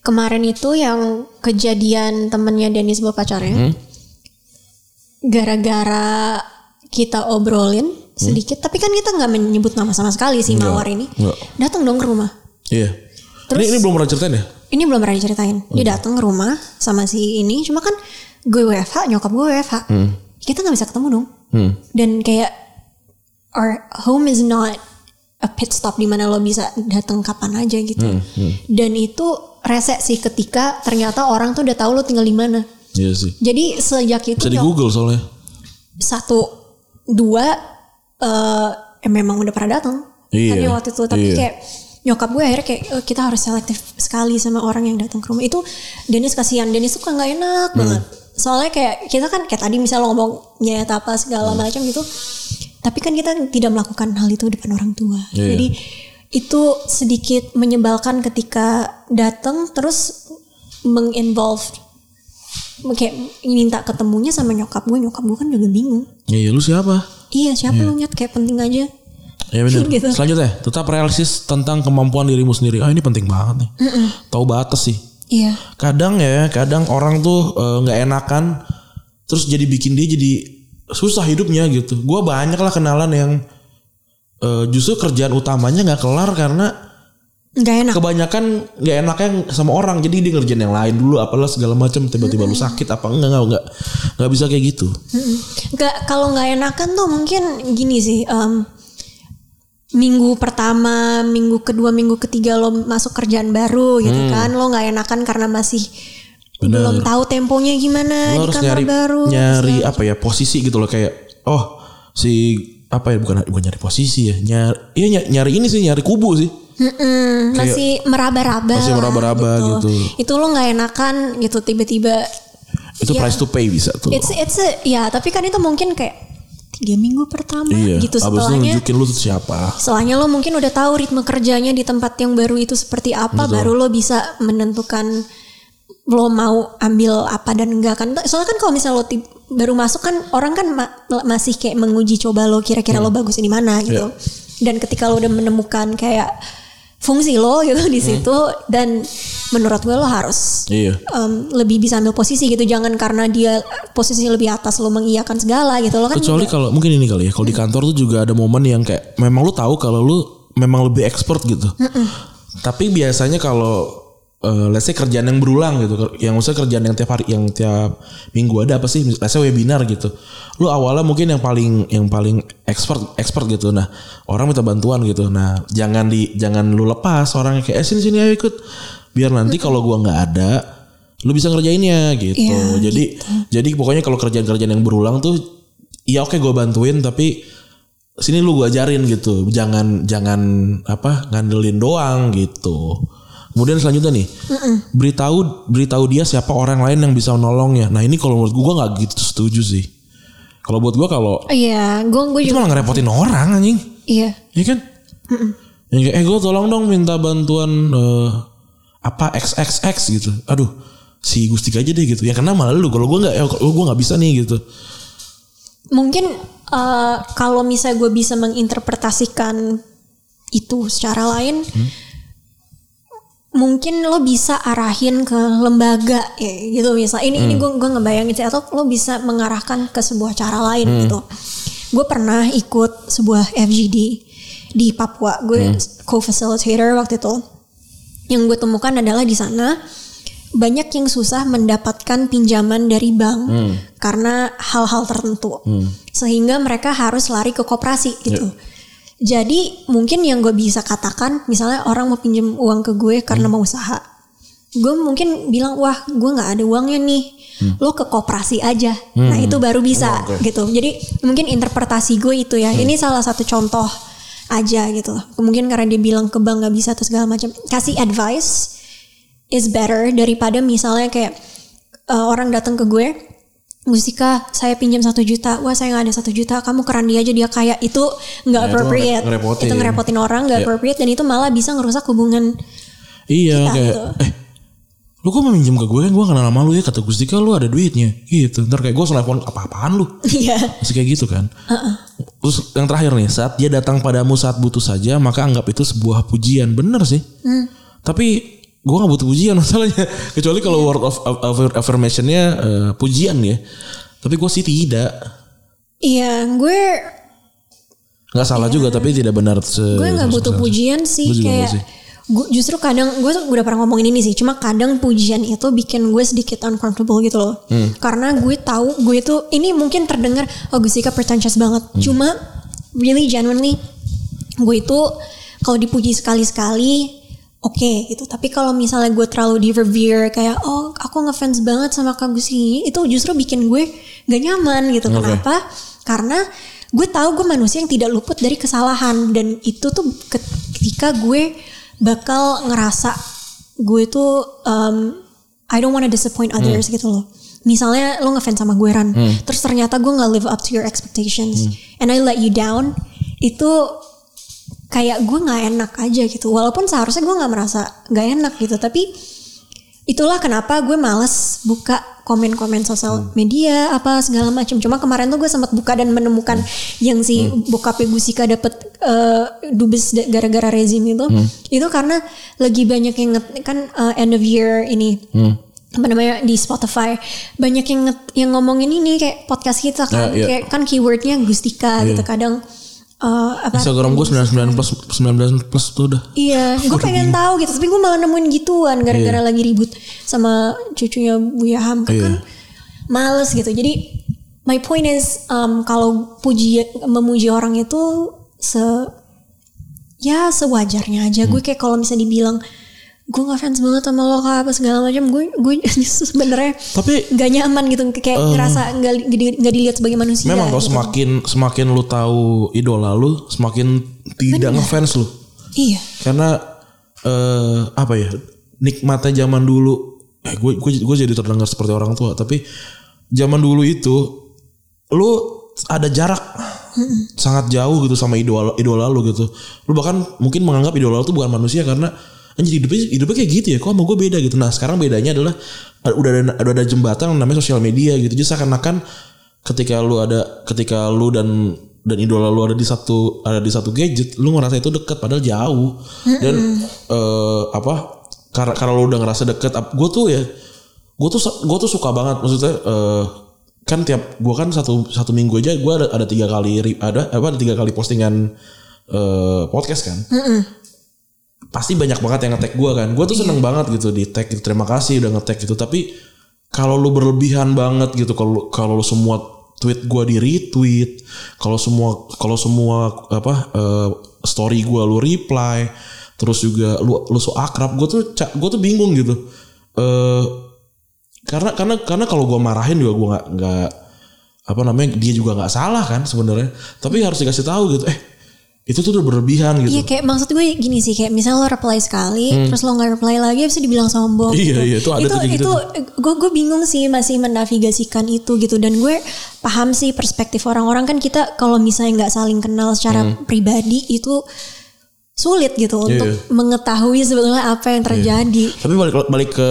kemarin itu yang kejadian temennya Dennis bawa pacarnya Hmm. gara-gara kita obrolin sedikit tapi kan kita nggak menyebut nama sama sekali si Hmm. Mawar ini datang dong ke rumah. Iya. Terus- ini, ini belum pernah ceritain ya ini belum pernah diceritain. Dia datang ke rumah sama si ini cuma kan gue WFH nyokap gue WFH kita nggak bisa ketemu dong. Hmm. dan kayak our home is not a pit stop di mana lo bisa datang kapan aja gitu. Dan itu rese sih ketika ternyata orang tuh udah tahu lo tinggal di mana. Iya sih. Jadi sejak itu bisa di Google soalnya. Satu dua eh eh, memang udah pernah datang. Iya, ya waktu itu tapi iya. kayak nyokap gue akhirnya kayak "Eh, kita harus selektif sekali sama orang yang datang ke rumah. Itu Dennis kasihan. Dennis tuh kan nggak enak Hmm. banget. Soalnya kayak kita kan kayak tadi misalnya ngomong nyet apa segala Hmm. macam gitu tapi kan kita tidak melakukan hal itu depan orang tua. Iya. jadi itu sedikit menyebalkan ketika datang terus menginvolve kayak minta ketemunya sama nyokap gue. Nyokap gue kan juga bingung. Iya iya, lu siapa? Iya siapa lu nyet? Kayak penting aja. Ya benar. Gitu. Selanjutnya, tetap realistis tentang kemampuan dirimu sendiri. Ah ini penting banget nih. Tahu batas sih. Iya. Kadang ya, kadang orang tuh eh, nggak enakan, terus jadi bikin dia jadi susah hidupnya gitu. Gua banyak lah kenalan yang eh, justru kerjaan utamanya nggak kelar karena Gak enak. kebanyakan nggak enaknya sama orang. Jadi dia ngerjain yang lain dulu, apalah segala macam. Tiba-tiba lu sakit apa enggak enggak enggak nggak bisa kayak gitu. Mm-mm. Nggak kalau nggak enakan tuh mungkin gini sih. em, minggu pertama, minggu kedua, minggu ketiga lo masuk kerjaan baru gitu kan. Lo nggak enakan karena masih Bener. belum tahu temponya gimana Lo di kantor nyari baru. nyari apa ya posisi gitu loh kayak oh si apa ya bukan bukan nyari posisi ya nyari iya ny- nyari ini sih nyari kubu sih Mm-mm, masih meraba-raba. Masih meraba-raba gitu. Itu lo nggak enakan gitu tiba-tiba. itu Iya. price to pay bisa tuh It's it's a- ya tapi kan itu mungkin kayak tiga minggu pertama iya gitu abis itu setelahnya. nunjukin lu tuh siapa Setelahnya lo mungkin udah tahu ritme kerjanya di tempat yang baru itu seperti apa, baru lo bisa menentukan lo mau ambil apa dan enggak kan. Soalnya kan kalau misalnya lo baru masuk kan orang kan ma- masih kayak menguji coba lo kira-kira lo bagus di mana gitu. Dan ketika lo udah menemukan kayak fungsi lo gitu di situ dan menurut gue lo harus iya. em, lebih bisa ambil posisi gitu. Jangan karena dia posisinya lebih atas lo mengiyakan segala gitu. Lo kan kecuali kalau mungkin ini kali ya kalau di kantor tuh juga ada momen yang kayak memang lu tahu kalau lu memang lebih expert gitu. Tapi biasanya kalau eh, let's say kerjaan yang berulang gitu. Yang usah kerjaan yang tiap hari yang tiap minggu ada apa sih? Let's say webinar gitu. Lu awalnya mungkin yang paling yang paling expert expert gitu. Nah orang minta bantuan gitu. Nah jangan di jangan lu lepas orang kayak eh sini sini ayo ikut. Biar nanti kalau gua nggak ada lu bisa ngerjainnya gitu. Iya, jadi jadi pokoknya kalau kerjaan-kerjaan yang berulang tuh ya oke gue bantuin tapi sini lu gue ajarin gitu. Jangan jangan apa ngandelin doang gitu kemudian selanjutnya nih beritahu beritahu dia siapa orang lain yang bisa menolongnya nah ini kalau menurut gue nggak gitu setuju sih. Kalau buat gue kalau iya gue gue itu juga malah ngerepotin orang anjing. Iya. Iya kan? Yang kayak, eh gue tolong dong minta bantuan eh, apa XXX gitu. Aduh si Gustika aja deh gitu. Ya kena malah lu. Kalau gue nggak ya kalau gue nggak bisa nih gitu. Mungkin eh, kalau misalnya gue bisa menginterpretasikan itu secara lain mungkin lo bisa arahin ke lembaga ya gitu misal ini ini gue gue ngebayangin sih atau lo bisa mengarahkan ke sebuah cara lain gitu. Gue pernah ikut sebuah FGD di Papua gue co-facilitator waktu itu. Yang gue temukan adalah di sana banyak yang susah mendapatkan pinjaman dari bank karena hal-hal tertentu. Sehingga mereka harus lari ke koperasi gitu jadi mungkin yang gue bisa katakan misalnya orang mau pinjam uang ke gue karena mau usaha gue mungkin bilang wah gue nggak ada uangnya nih lo ke koperasi aja. Nah itu baru bisa gitu. Jadi mungkin interpretasi gue itu ya ini salah satu contoh aja gitu. Mungkin karena dia bilang ke bank nggak bisa atau segala macam kasih advice is better daripada misalnya kayak uh, orang datang ke gue Musika saya pinjam satu juta. Wah saya nggak ada satu juta. Kamu keran dia aja dia kaya. Itu nggak Nah, itu appropriate. ngere- ngerepotin. itu ngerepotin orang nggak Iya. appropriate. Dan itu malah bisa ngerusak hubungan Iya Kita kayak tuh. eh lu kok mau minjem ke gue? Kan gue kenal sama lu ya. Kata Gustika lu ada duitnya. Gitu. Ntar kayak gue telepon apa-apaan lu? Iya. Masih kayak gitu kan. Terus yang terakhir nih saat dia datang padamu saat butuh saja maka anggap itu sebuah pujian. Bener sih. Tapi gue gak butuh pujian masalahnya kecuali kalau word of of- affirmationnya eh, pujian ya tapi gue sih tidak iya gue nggak salah juga tapi tidak benar se gue nggak butuh pujian sih Gue kayak sih. gue justru kadang gue udah pernah ngomongin ini sih cuma kadang pujian itu bikin gue sedikit uncomfortable gitu loh Hmm. karena gue tahu gue tuh ini mungkin terdengar oh Gusika pretentious banget Hmm. cuma really genuinely gue itu kalau dipuji sekali-sekali oke gitu. Tapi kalau misalnya gue terlalu di revere kayak oh aku ngefans banget sama Kak Gusi itu justru bikin gue gak nyaman gitu. Oke. kenapa? Karena gue tahu gue manusia yang tidak luput dari kesalahan. Dan itu tuh ketika gue bakal ngerasa gue tuh um, I don't wanna disappoint others gitu loh. Misalnya lo ngefans sama gue Ran, terus ternyata gue nggak live up to your expectations. And I let you down, itu kayak gue nggak enak aja gitu. Walaupun seharusnya gue nggak merasa nggak enak gitu, tapi itulah kenapa gue males buka komen-komen sosial media apa segala macam. Cuma kemarin tuh gue sempat buka dan menemukan yang si bokapnya Gusika dapet eh, dubes gara-gara rezim itu. Itu karena lagi banyak yang kan eh, end of year ini. apa namanya di Spotify banyak yang yang ngomongin ini kayak podcast kita kan Ya, iya. kayak kan keywordnya Gustika gitu kadang eh, apa Instagram gue 99 plus 19 plus tuh udah Iya, gue pengen tahu gitu, tapi gue malah nemuin gituan gara-gara lagi ribut sama cucunya Buya Hamka Iya. kan males gitu. Jadi my point is um, kalau puji memuji orang itu se ya sewajarnya aja. Gue kayak kalau misalnya dibilang gue gak fans banget sama lo kak apa segala macam, gue gue sebenarnya tapi nggak nyaman gitu, kayak ngerasa nggak di- nggak dilihat sebagai manusia. memang kalau gitu. semakin semakin lu tahu idola lu semakin tidak ngefans lu. Iya, karena eh apa ya nikmatnya zaman dulu eh gue gue gue jadi terdengar seperti orang tua tapi zaman dulu itu lu ada jarak sangat jauh gitu sama idola idola lu gitu. Lu bahkan mungkin menganggap idola lu tuh bukan manusia karena anjir hidupnya hidupnya kayak gitu ya kok sama gue beda gitu. Nah sekarang bedanya adalah ada- udah ada udah ada jembatan yang namanya sosial media gitu. Jadi seakan-akan ketika lu ada ketika lu dan dan idola lu ada di satu ada di satu gadget lu ngerasa itu deket padahal jauh. Dan eh, apa karena karena lu udah ngerasa deket gue tuh ya gue tuh gue tuh suka banget. Maksudnya eh, kan tiap gue kan satu satu minggu aja gue ada ada tiga kali ada apa ada tiga kali postingan eh, podcast kan pasti banyak banget yang ngetek gue kan. Gue tuh seneng banget gitu di tag gitu. Terima kasih udah ngetek gitu. Tapi kalau lu berlebihan banget gitu kalau kalau lu semua tweet gue di retweet kalau semua kalau semua apa eh, story gue lu reply terus juga lu lu so akrab gue tuh gue tuh bingung gitu. Eh karena karena karena kalau gue marahin juga gue nggak nggak apa namanya dia juga nggak salah kan sebenarnya. Tapi harus dikasih tahu gitu eh itu tuh udah berlebihan gitu Iya kayak maksud gue gini sih kayak misalnya lo reply sekali terus lo nggak reply lagi bisa dibilang sombong. Hmm. Iya, gitu. iya, itu ada itu tuh gitu itu gue gue bingung sih masih menavigasikan itu gitu dan gue paham sih perspektif orang-orang kan kita kalau misalnya nggak saling kenal secara pribadi itu sulit gitu Hmm. Iya, untuk iya. mengetahui sebetulnya apa yang terjadi. Tapi balik balik ke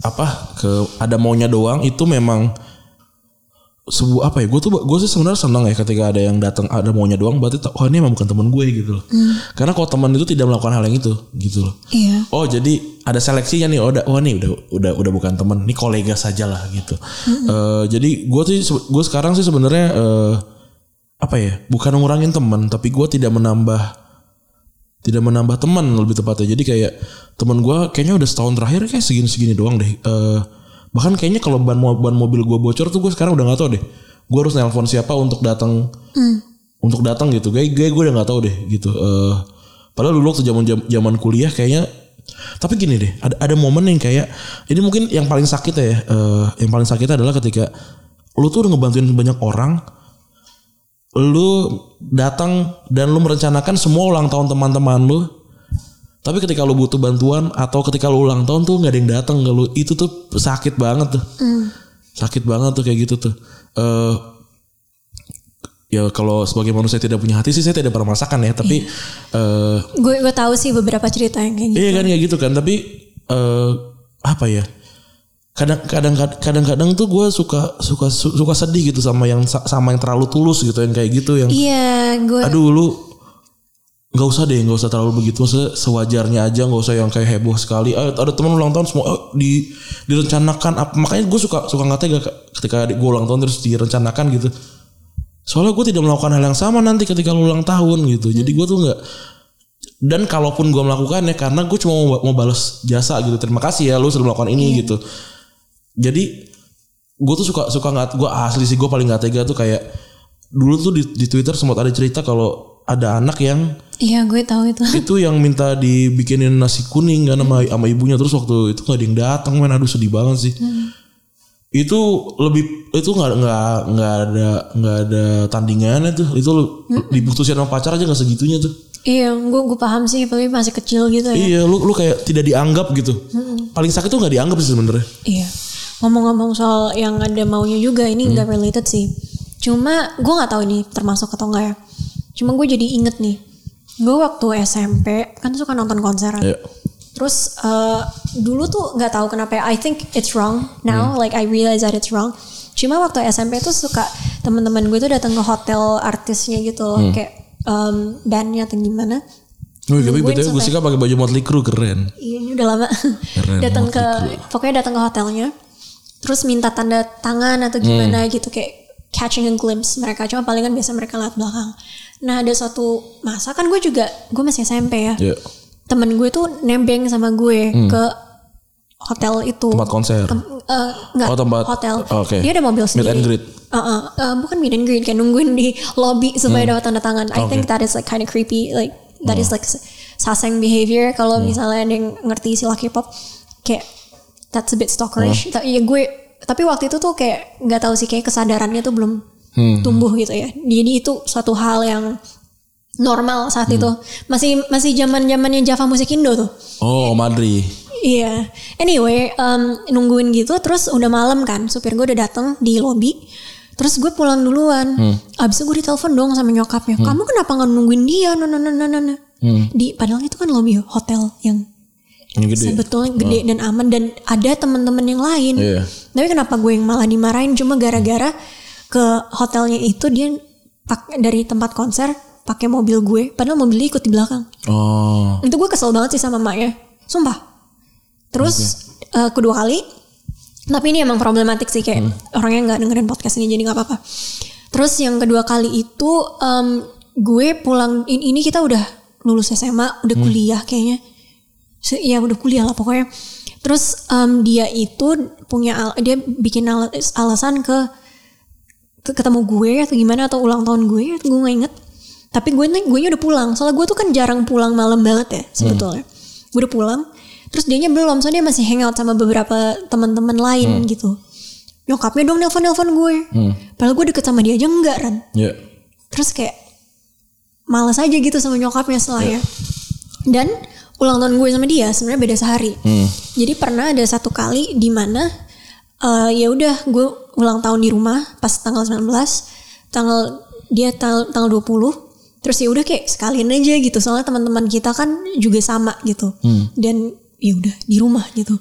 apa ke ada maunya doang itu memang sebuah apa ya gue tuh gue sih sebenarnya senang ya ketika ada yang datang ada maunya doang berarti oh ini emang bukan teman gue gitu loh. Karena kalau teman itu tidak melakukan hal yang itu gitu loh. Iya. oh jadi ada seleksinya nih oh udah oh nih udah udah udah bukan teman ini kolega saja lah gitu Eh, jadi gue sih gue sekarang sih sebenarnya eh, apa ya bukan ngurangin teman tapi gue tidak menambah tidak menambah teman lebih tepatnya. Jadi kayak teman gue kayaknya udah setahun terakhir kayak segini segini doang deh. Eh, bahkan kayaknya kalau ban ban mobil gue bocor tuh gue sekarang udah nggak tahu deh. Gue harus nelpon siapa untuk datang untuk datang gitu. Gue gue gue udah nggak tahu deh gitu. Eh, padahal dulu waktu zaman zaman kuliah kayaknya tapi gini deh ada ada momen yang kayak ini mungkin yang paling sakit ya eh, yang paling sakit adalah ketika lu tuh udah ngebantuin banyak orang lu datang dan lu merencanakan semua ulang tahun teman-teman lu tapi ketika lu butuh bantuan atau ketika lu ulang tahun tuh nggak ada yang datang ke lu itu tuh sakit banget tuh. Sakit banget tuh kayak gitu tuh. Eh ya kalau sebagai manusia tidak punya hati sih saya tidak pernah merasakan ya tapi eh Gue gue tahu sih beberapa cerita yang kayak gitu. Iya kan kayak gitu kan. Tapi eh apa ya? Kadang kadang kadang kadang tuh gue suka suka su- suka sedih gitu sama yang sama yang terlalu tulus gitu yang kayak gitu yang Iya, gue aduh lu nggak usah deh nggak usah terlalu begitu. Maksudnya sewajarnya aja nggak usah yang kayak heboh sekali. Ah, ada teman ulang tahun semua ah, di direncanakan apa makanya gue suka suka nggak tega ketika gue ulang tahun terus direncanakan gitu. Soalnya gue tidak melakukan hal yang sama nanti ketika lu ulang tahun gitu. Jadi gue tuh nggak dan kalaupun gue melakukannya karena gue cuma mau, mau balas jasa gitu. Terima kasih ya lu sudah melakukan ini gitu. Jadi gue tuh suka suka nggak gue asli sih gue paling nggak tega tuh kayak dulu tuh di, di twitter sempat ada cerita kalau ada anak yang Iya, gue tahu itu. itu yang minta dibikinin nasi kuning kan sama, sama ibunya. Terus waktu itu nggak ada yang datang men. Aduh sedih banget sih. Itu lebih itu nggak nggak nggak ada nggak ada tandingannya tuh. Itu diputusin sama pacar aja nggak segitunya tuh. Iya, gue gue paham sih, tapi masih kecil gitu ya. iya lu lu kayak tidak dianggap gitu. Paling sakit tuh nggak dianggap sih sebenarnya. Iya. Ngomong-ngomong soal yang ada maunya juga, ini nggak related sih. Cuma gue nggak tahu ini termasuk atau enggak ya. Cuma gue jadi inget nih. Gue waktu SMP kan suka nonton konser. Iya. Terus eh, dulu tuh nggak tahu kenapa ya. I think it's wrong now. Like I realize that it's wrong. Cuma waktu SMP tuh suka teman-teman gue tuh datang ke hotel artisnya gitu loh, kayak em, bandnya atau gimana. Wih, tapi betul gue suka pakai baju Motley Crue keren. Iya ini udah lama. Datang ke pokoknya datang ke hotelnya. Terus minta tanda tangan atau Hmm. gimana gitu kayak catching a glimpse mereka. Cuma palingan biasa mereka lihat belakang. Nah ada suatu masa kan gue juga gue masih SMP ya. Ya, Temen gue tuh nembeng sama gue ke hotel itu. Hmm. tempat konser. Tem- eh, enggak, Oh, tempat- hotel. oke. Dia ada mobil Meet sendiri. and greet. Uh, uh, uh, bukan meet and greet kayak nungguin di lobby supaya Hmm. dapat tanda tangan. I think that is like kind of creepy. Like that Hmm. is like saseng behavior. Kalau misalnya ada yang ngerti istilah K-pop, kayak that's a bit Hmm. stalkerish. Ta- Iya gue. Tapi waktu itu tuh kayak nggak tahu sih kayak kesadarannya tuh belum Hmm. tumbuh gitu ya. Jadi itu suatu hal yang normal saat Hmm. itu. Masih masih zaman zamannya Java Musik Indo tuh. Oh, Madri. Iya. Anyway, um, nungguin gitu terus udah malam kan. Supir gue udah datang di lobby. Terus gue pulang duluan. Abis itu gue ditelepon dong sama nyokapnya. Kamu kenapa nggak nungguin dia? No, no, no, no, no, no. Di padahal itu kan lobby hotel yang Yang gede. sebetulnya gede dan aman dan ada teman-teman yang lain. Iya. Tapi kenapa gue yang malah dimarahin cuma gara-gara ke hotelnya itu dia pak dari tempat konser pakai mobil gue, padahal mobilnya ikut di belakang. Oh. Itu gue kesel banget sih sama emaknya. Sumpah. Terus eh, kedua kali, tapi ini emang problematik sih kayak orangnya nggak dengerin podcast ini jadi nggak apa-apa. Terus yang kedua kali itu em, gue pulang in- ini kita udah lulus SMA, udah kuliah kayaknya. Ya udah kuliah lah pokoknya. Terus em, dia itu punya dia bikin al- alasan ke- ketemu gue atau gimana atau ulang tahun gue gue nggak inget. Tapi gue nih gue udah pulang. Soalnya gue tuh kan jarang pulang malam banget ya sebetulnya. Gue udah pulang terus dianya belum. Soalnya dia masih hangout sama beberapa teman-teman lain gitu. Nyokapnya dong nelpon nelpon gue padahal gue deket sama dia aja enggak kan Ya. terus kayak males aja gitu sama nyokapnya setelahnya dan ulang tahun gue sama dia sebenarnya beda sehari. Jadi pernah ada satu kali di mana eh, ya udah gue ulang tahun di rumah pas tanggal 19 tanggal dia tanggal tanggal 20 terus ya udah kayak sekalian aja gitu. Soalnya teman-teman kita kan juga sama gitu. Dan ya udah di rumah gitu.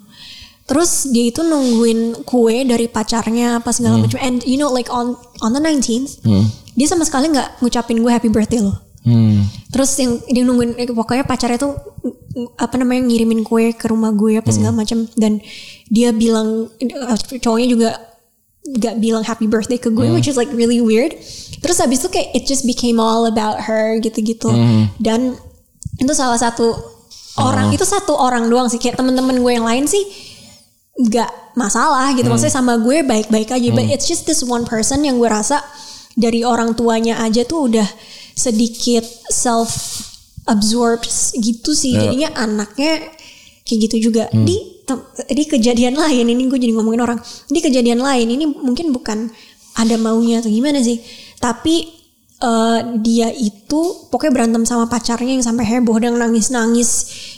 Terus dia itu nungguin kue dari pacarnya apa segala macam. And you know like on on the 19th, dia sama sekali nggak ngucapin gue happy birthday loh. Hmm. Terus yang dia nungguin eh, pokoknya pacarnya tuh apa namanya ngirimin kue ke rumah gue apa segala macam. Dan dia bilang eh, cowoknya juga gak bilang happy birthday ke gue which is like really weird. Terus habis itu kayak it just became all about her gitu-gitu. Dan itu salah satu orang itu satu orang doang sih. Kayak temen-temen gue yang lain sih nggak masalah gitu. Maksudnya sama gue baik-baik aja. But it's just this one person yang gue rasa dari orang tuanya aja tuh udah sedikit self absorbed gitu sih. Ya. jadinya anaknya kayak gitu juga. Di tem- di kejadian lain ini gue jadi ngomongin orang. Di kejadian lain ini mungkin bukan ada maunya atau gimana sih. Tapi eh, dia itu pokoknya berantem sama pacarnya yang sampai heboh dan nangis nangis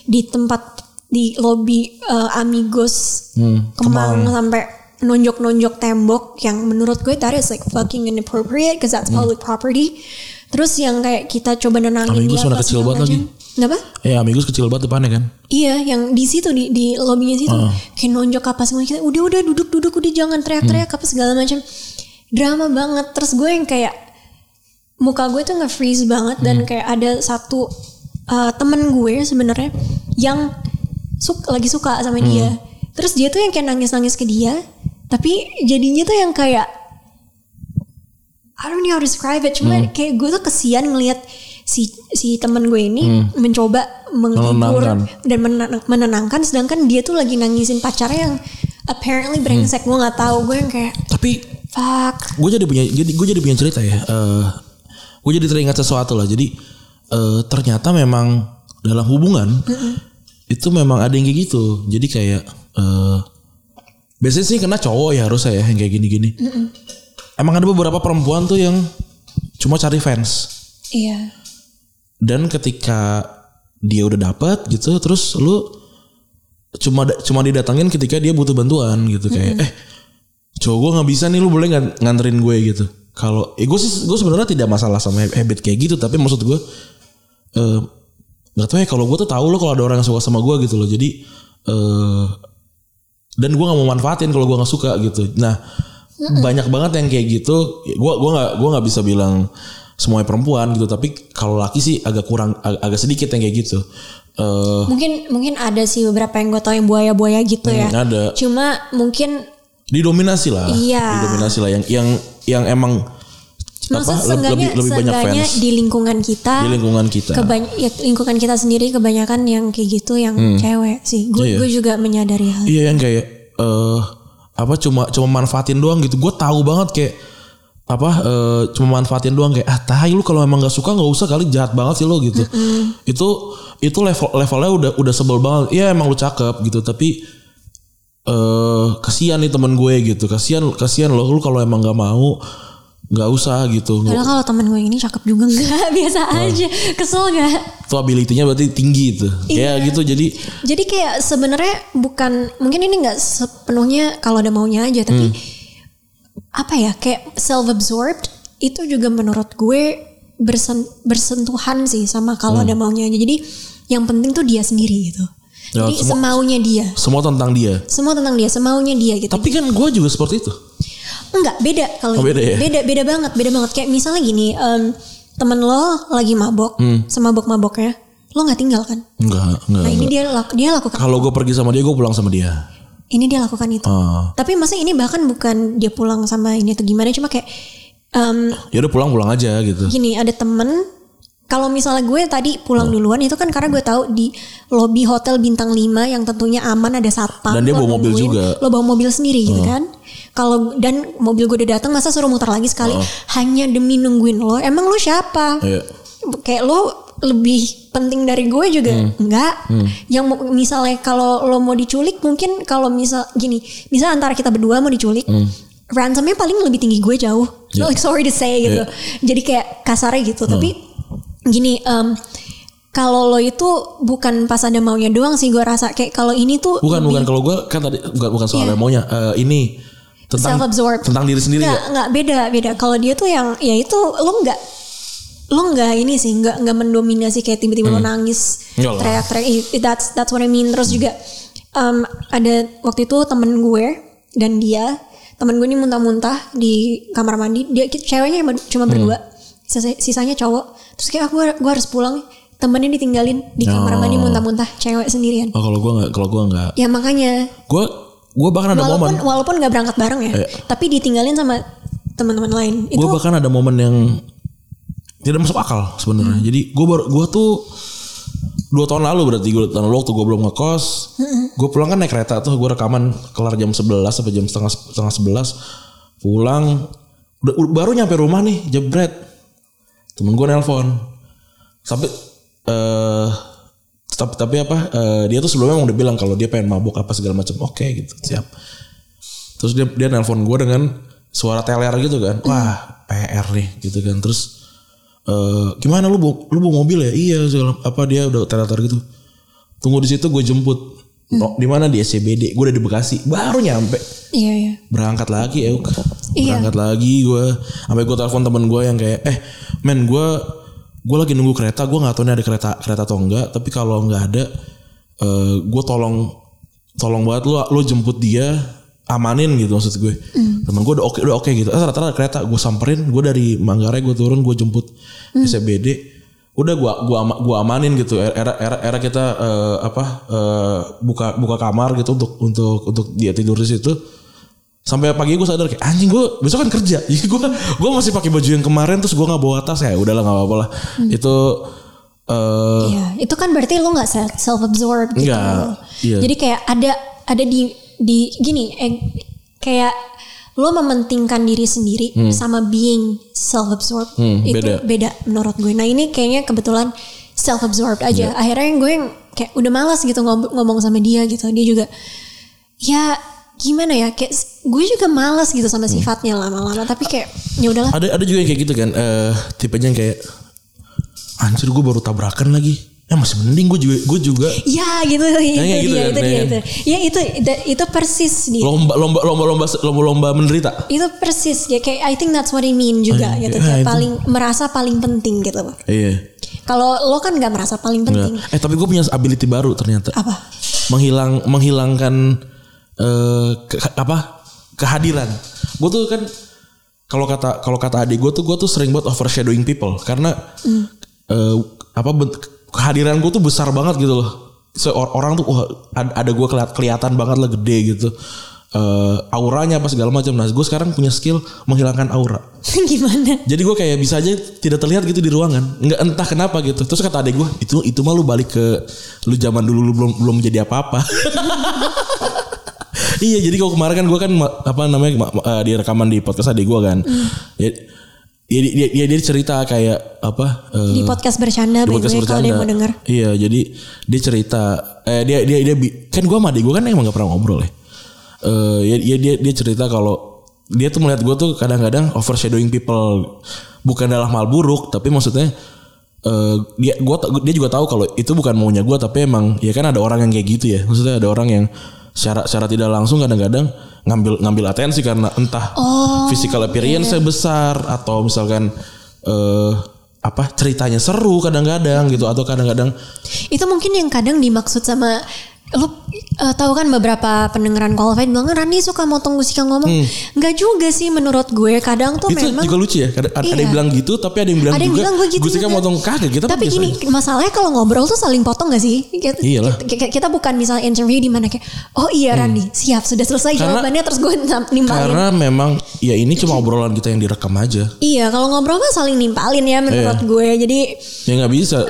di tempat di lobby eh, Amigos Hmm, Kemang sampai nonjok-nonjok tembok yang menurut gue that is like fucking inappropriate because that's public property. Terus yang kayak kita coba nenangin Amigos dia apa kecil banget lagi. Kenapa? Ya amigos kecil banget depannya kan. Iya, yang di situ di di lobbynya situ kayak nonjok apa segala macam. Udah udah duduk duduk udah jangan teriak-teriak apa segala macam. Drama banget. Terus gue yang kayak muka gue tuh nge-freeze banget dan kayak ada satu uh, temen gue sebenarnya yang suka lagi suka sama dia. Terus dia tuh yang kayak nangis-nangis ke dia, tapi jadinya tuh yang kayak I don't know how to describe it. Cuma kayak gue tuh kesian ngelihat si si temen gue ini mencoba menghibur dan menenang- menenangkan, sedangkan dia tuh lagi nangisin pacarnya yang apparently brengsek. Gue nggak tahu. Gue yang kayak Tapi fuck. gue jadi punya jadi gue jadi punya cerita ya. Eh gue jadi teringat sesuatu lah. Jadi eh ternyata memang dalam hubungan itu memang ada yang kayak gitu. Jadi kayak eh biasanya sih kena cowok ya harusnya ya yang kayak gini-gini. Emang ada beberapa perempuan tuh yang cuma cari fans. Iya. Dan ketika dia udah dapat gitu, terus lu cuma cuma didatangin ketika dia butuh bantuan gitu kayak eh cowok gue nggak bisa nih lu boleh ngan- nganterin gue gitu. Kalau eh, gue sih gue sebenarnya tidak masalah sama habit kayak gitu, tapi maksud gue eh nggak tahu ya kalau gue tuh tahu lo kalau ada orang yang suka sama gue gitu loh. Jadi eh dan gue nggak mau manfaatin kalau gue nggak suka gitu. Nah banyak banget yang kayak gitu. Gue gua nggak gua nggak bisa bilang semuanya perempuan gitu. Tapi kalau laki sih agak kurang ag- agak sedikit yang kayak gitu. Eh Mungkin mungkin ada sih beberapa yang gue tau yang buaya-buaya gitu ya. Hmm, ada Cuma mungkin didominasi lah. Iya. Didominasi lah yang yang yang emang maksud apa, lebih lebih banyak fans di lingkungan kita di lingkungan kita. kebany- ya, lingkungan kita sendiri kebanyakan yang kayak gitu yang cewek sih. Gue Iya. gue juga menyadari hal. Iya yang kayak eh apa cuma cuma manfaatin doang gitu. Gue tahu banget kayak apa eh, cuma manfaatin doang kayak ah tai lu kalau emang nggak suka nggak usah kali jahat banget sih lo gitu. Itu itu level levelnya udah udah sebel banget. Iya emang lu cakep gitu tapi eh kasihan nih temen gue gitu. Kasihan kasihan lo lu kalau emang nggak mau nggak usah gitu. Padahal kalau temen gue ini cakep juga enggak biasa aja. Kesel gak? Itu ability-nya berarti tinggi itu. Iya. Kayak gitu jadi Jadi kayak sebenarnya bukan mungkin ini nggak sepenuhnya kalau ada maunya aja tapi apa ya kayak self absorbed itu juga menurut gue bersen, bersentuhan sih sama kalau ada maunya aja. Jadi yang penting tuh dia sendiri gitu. Ya, Jadi semua- semaunya dia. semua tentang dia. Semua tentang dia, semaunya dia gitu. Tapi kan gue juga seperti itu. Enggak, beda kalau Oh, beda ya? beda beda banget, beda banget. Kayak misalnya gini, em, temen lo lagi mabok, Hmm. semabok-maboknya, lo nggak tinggal kan? Enggak, enggak. Nah ini dia lak- dia lakukan, Kalau gue pergi sama dia, gue pulang sama dia. ini dia lakukan itu. Ah. Tapi masa ini bahkan bukan dia pulang sama ini atau gimana, cuma kayak em, Ya udah pulang-pulang aja gitu. gini ada temen. Kalau misalnya gue tadi pulang duluan itu kan karena gue tahu di lobi hotel bintang 5 yang tentunya aman ada satpam. Dan dia bawa mobil nungguin, juga. Lo bawa mobil sendiri gitu kan. Kalau dan mobil gue udah datang masa suruh muter lagi sekali hanya demi nungguin lo. Emang lo siapa? Iya. Kayak lo lebih penting dari gue juga enggak. Yang mau- misalnya kalau lo mau diculik mungkin kalau misal gini, misal antara kita berdua mau diculik, ransomnya paling lebih tinggi gue jauh. Iya. Like sorry to say gitu. Jadi kayak kasarnya gitu. Tapi gini, em, kalau lo itu bukan pas ada maunya doang sih gue rasa kayak kalau ini tuh Bukan, lebih bukan. Kalau gue kan tadi bukan bukan soal Iya. maunya. Eh, ini tentang self-absorbed. tentang diri sendiri Nggak, ya. nggak beda beda. Kalau dia tuh yang ya itu lo nggak lo nggak ini sih nggak nggak mendominasi kayak tiba-tiba lo nangis teriak-teriak that's that's what I mean. Terus juga um, ada waktu itu temen gue dan dia temen gue ini muntah-muntah di kamar mandi. Dia ceweknya cuma- cuma berdua. Sisa- sisanya cowok. Terus kayak aku gue harus pulang temennya ditinggalin di kamar mandi muntah-muntah cewek sendirian. Oh kalau gue nggak kalau gue nggak. ya makanya. Gue gue bahkan ada walaupun momen. walaupun nggak berangkat bareng ya Iya. tapi ditinggalin sama teman-teman lain itu Gue bahkan ada momen yang tidak masuk akal sebenarnya. Jadi gue baru gue tuh dua tahun lalu berarti gue tahun lalu waktu gue belum ngekos, gue pulang kan naik kereta tuh gue rekaman kelar jam 11 sampai jam setengah setengah sebelas pulang udah, baru nyampe rumah nih jebret temen gue nelpon sampai eh tapi tapi apa eh, dia tuh sebelumnya udah bilang kalau dia pengen mabuk apa segala macam oke gitu siap. Terus dia dia nelpon gue dengan suara teler gitu kan. Wah PR nih gitu kan. Terus eh gimana lu bawa, lu bawa mobil ya? Iya segala apa dia udah teler gitu. Tunggu di situ gue jemput. No, di mana? Di SCBD gue udah di Bekasi. Baru nyampe. Iya iya. Berangkat lagi ya Iya. berangkat lagi gue sampai gue telepon temen gue yang kayak eh men gue gue lagi nunggu kereta gue nggak tahu nih ada kereta kereta atau enggak tapi kalau nggak ada eh gue tolong tolong banget lu lu jemput dia amanin gitu maksud gue. Temen gue udah oke udah oke gitu. Eh ada kereta gue samperin gue dari Manggarai gue turun gue jemput SCBD udah gua gua ama- gua amanin gitu era era era kita eh, apa eh, buka buka kamar gitu untuk untuk untuk dia tidur di situ sampai pagi gue sadar kayak anjing gue besok kan kerja jadi gue gue masih pakai baju yang kemarin terus gue nggak bawa tas ya udahlah nggak apa-apa lah itu eh Iya, itu kan berarti lo nggak self absorbed gitu. Nggak, iya. Jadi kayak ada ada di di gini, eh, kayak lo mementingkan diri sendiri sama being self absorbed Hmm, itu beda. beda. menurut gue. Nah ini kayaknya kebetulan self absorbed aja. Iya. Akhirnya gue yang kayak udah malas gitu ngob- ngomong sama dia gitu. Dia juga ya gimana ya kayak gue juga malas gitu sama Hmm. sifatnya lama-lama. Tapi kayak ya udahlah. ada ada juga yang kayak gitu kan eh tipenya yang kayak anjir gue baru tabrakan lagi ya masih mending gue juga gue juga Ya gitu, itu kayak gitu dia, kan, itu dia, itu. Ya itu, itu, itu persis dia. lomba lomba lomba lomba lomba lomba menderita Itu persis ya kayak I think that's what I mean juga Oh, iya. gitu. Kayak itu. paling merasa paling penting gitu. iya Kalau lo kan nggak merasa paling penting. Enggak. eh tapi gue punya ability baru ternyata Apa? menghilang menghilangkan eh ke- apa kehadiran gue tuh kan kalau kata kalau kata adik gue tuh gue tuh sering buat overshadowing people. Karena eh, apa kehadiran gue tuh besar banget gitu loh. Seorang orang tuh wah, ad- ada gue kelihatan banget lah gede gitu. Eh, auranya apa segala macam. Nah gue sekarang punya skill menghilangkan aura. Gimana? jadi gue kayak bisa aja tidak terlihat gitu di ruangan. Nggak entah kenapa gitu. Terus kata adek gue itu itu mah lu balik ke lu zaman dulu lu belum belum jadi apa-apa iya jadi kalau kemarin kan gue kan apa namanya ma- ma- eh, di rekaman di podcast adek gue kan ya, dia, dia, dia, dia cerita kayak apa eh, Di podcast bercanda di podcast way kalau yang mau denger. Iya, jadi dia cerita eh dia dia dia kan gua sama adik gua kan emang gak pernah ngobrol ya. Eh ya, ya dia dia cerita kalau dia tuh melihat gua tuh kadang-kadang overshadowing people bukan dalam hal buruk, tapi maksudnya eh dia gua dia juga tahu kalau itu bukan maunya gua tapi emang ya kan ada orang yang kayak gitu ya. Maksudnya ada orang yang secara secara tidak langsung kadang-kadang ngambil ngambil atensi karena entah physical appearance besar atau misalkan eh apa ceritanya seru kadang-kadang gitu atau kadang-kadang Itu mungkin yang kadang dimaksud sama lo eh, tahu kan beberapa pendengaran qualified bilang Rani suka motong musika ngomong nggak juga sih menurut gue kadang tuh Hmm. itu memang juga lucu ya ada, ada Iya. yang bilang gitu tapi ada yang bilang ada yang juga bilang gue gitu juga. motong kagak kita tapi biasa gini aja. masalahnya kalau ngobrol tuh saling potong gak sih kita, Iyalah. kita, kita bukan misalnya interview di mana kayak oh iya Rani siap sudah selesai Hmm. Karena- jawabannya terus gue nimpalin karena memang ya ini cuma obrolan kita yang direkam aja iya kalau ngobrol kan saling nimpalin ya menurut Iya. gue jadi ya nggak bisa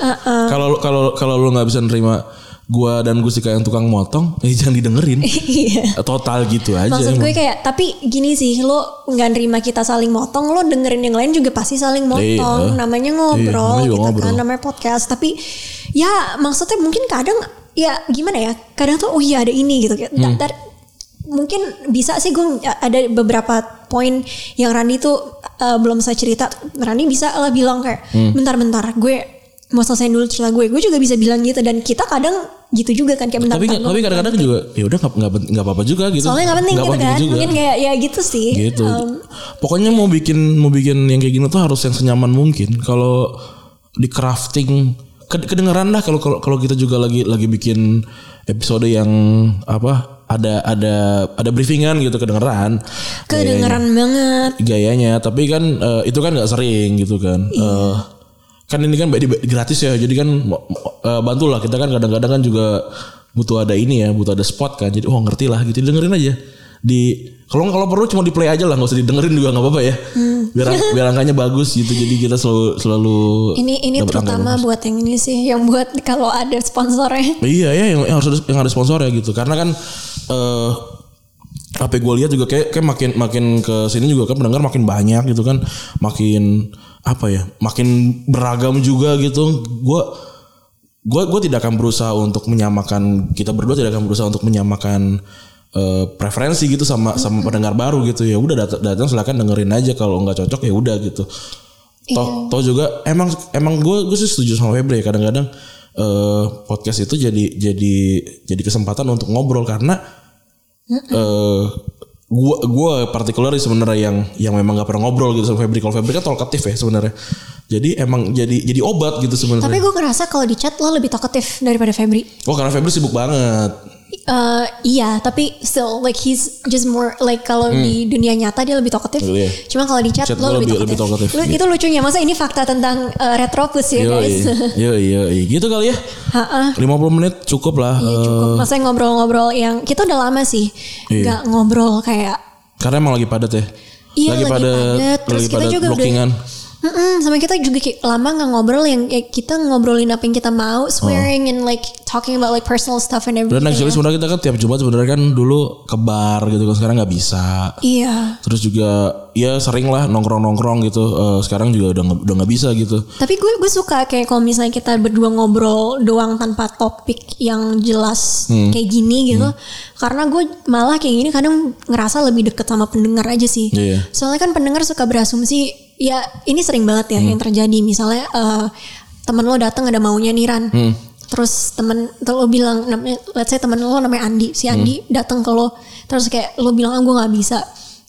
kalau kalau kalau lu nggak bisa nerima gua dan Gustika yang tukang motong ya jangan didengerin iya total gitu aja Maksud gue emang. kayak tapi gini sih lo nggak nerima kita saling motong lo dengerin yang lain juga pasti saling motong Iya. namanya Iya, ngobrol namanya juga gitu ngobrol. kan namanya podcast tapi ya maksudnya mungkin kadang ya gimana ya kadang tuh oh iya ada ini gitu kayak Hmm. that- that- mungkin bisa sih gue ada beberapa poin yang Rani tuh uh, belum saya cerita Rani bisa lah bilang kayak Hmm. bentar-bentar gue mau selesaiin dulu cerita gue gue juga bisa bilang gitu dan kita kadang gitu juga kan kayak bentar tapi tapi kadang-kadang juga ya udah nggak nggak nggak apa-apa juga gitu. Soalnya nggak penting gitu kan juga. mungkin kayak ya gitu sih gitu. Um, pokoknya mau bikin mau bikin yang kayak gini tuh harus yang senyaman mungkin. Kalau di crafting ked- kedengeran lah kalau kalau kita juga lagi lagi bikin episode yang apa ada ada ada briefingan gitu kedengeran. Kedengeran banget. gayanya tapi kan eh, itu kan nggak sering gitu kan. Eh, kan ini kan gratis ya jadi kan uh, bantulah. Kita kan kadang-kadang kan juga butuh ada ini ya butuh ada spot kan. Jadi oh ngerti lah gitu. Dengerin aja. Di kalau kalau perlu cuma di play aja lah nggak usah didengerin juga nggak apa-apa ya. Biar biar angkanya bagus gitu. Jadi kita selalu selalu Ini ini terutama buat yang ini sih, yang buat kalau ada sponsornya. Iya ya yang, yang harus ada, yang ada sponsor ya gitu. Karena kan eh apa gue lihat juga kayak kayak makin makin ke sini juga kan pendengar makin banyak gitu kan. Makin apa ya? Makin beragam juga gitu. Gue gue gue tidak akan berusaha untuk menyamakan kita berdua tidak akan berusaha untuk menyamakan eh, preferensi gitu sama sama pendengar baru gitu ya udah datang datang silakan dengerin aja kalau nggak cocok ya udah gitu toh toh juga emang emang gue gue sih setuju sama Febri ya kadang-kadang eh, podcast itu jadi jadi jadi kesempatan untuk ngobrol karena eh gue gue partikular sebenarnya yang yang memang gak pernah ngobrol gitu sama Febri. Kalau Febri kan talkatif ya sebenarnya. Jadi emang jadi jadi obat gitu Tapi sebenarnya gue ngerasa kalau di chat lo lebih talkative daripada Febri. oh karena Febri sibuk banget Eh, iya, tapi still like he's just more like kalau di dunia nyata dia lebih talkative. Iya. Cuma kalau di chat, Chat lo lebih, lebih- talkative. lebih talkative. Lu- Itu lucunya, masa ini fakta tentang eh, retropus ya Yo, guys. yo, yo, gitu kali ya. Ha-ha. 50 menit cukup lah. Iya eh, cukup. Maksudnya ngobrol-ngobrol yang kita udah lama sih Iya. nggak ngobrol kayak karena emang lagi padat ya. Iya, lagi padat. Terus lagi kita padat juga udah- blockingan. Mm-mm, sama kita juga kayak lama nggak ngobrol yang kayak kita ngobrolin apa yang kita mau, swearing and like talking about like personal stuff and everything. Dan actually sebenarnya kita kan tiap Jumat sebenarnya kan dulu ke bar gitu kan sekarang nggak bisa. Iya. Terus juga ya sering lah nongkrong-nongkrong gitu. Eh, sekarang juga udah udah nggak bisa gitu. Tapi gue gue suka kayak kalau misalnya kita berdua ngobrol doang tanpa topik yang jelas Hmm. kayak gini gitu. Karena gue malah kayak gini kadang ngerasa lebih deket sama pendengar aja sih. Iya. Soalnya kan pendengar suka berasumsi ya ini sering banget ya Hmm. yang terjadi misalnya eh, temen lo datang ada maunya nih Ran. Hmm. Terus temen lo bilang namanya let's say temen lo namanya Andi. Si Andi Hmm. datang ke lo terus kayak lo bilang ah, gue nggak bisa.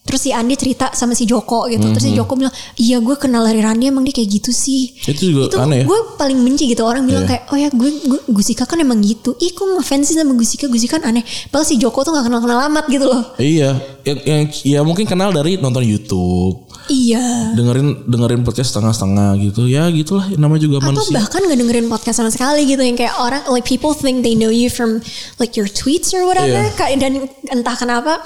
Terus si Andi cerita sama si Joko gitu. Terus si Hmm. Joko bilang, "Iya, gue kenal dari Randi emang dia kayak gitu sih." Itu juga itu aneh ya. gue paling benci gitu orang bilang Iya. kayak oh ya gue, gue Gusika kan emang gitu ih kok ngefans sama Gusika Gusika kan aneh padahal si Joko tuh gak kenal kenal amat gitu loh Iya, yang, yang ya mungkin kenal dari nonton YouTube, iya dengerin dengerin podcast setengah-setengah gitu. Ya gitulah namanya juga atau manusia. bahkan gak dengerin podcast sama sekali gitu yang kayak orang like people think they know you from like your tweets or whatever Iya. Dan entah kenapa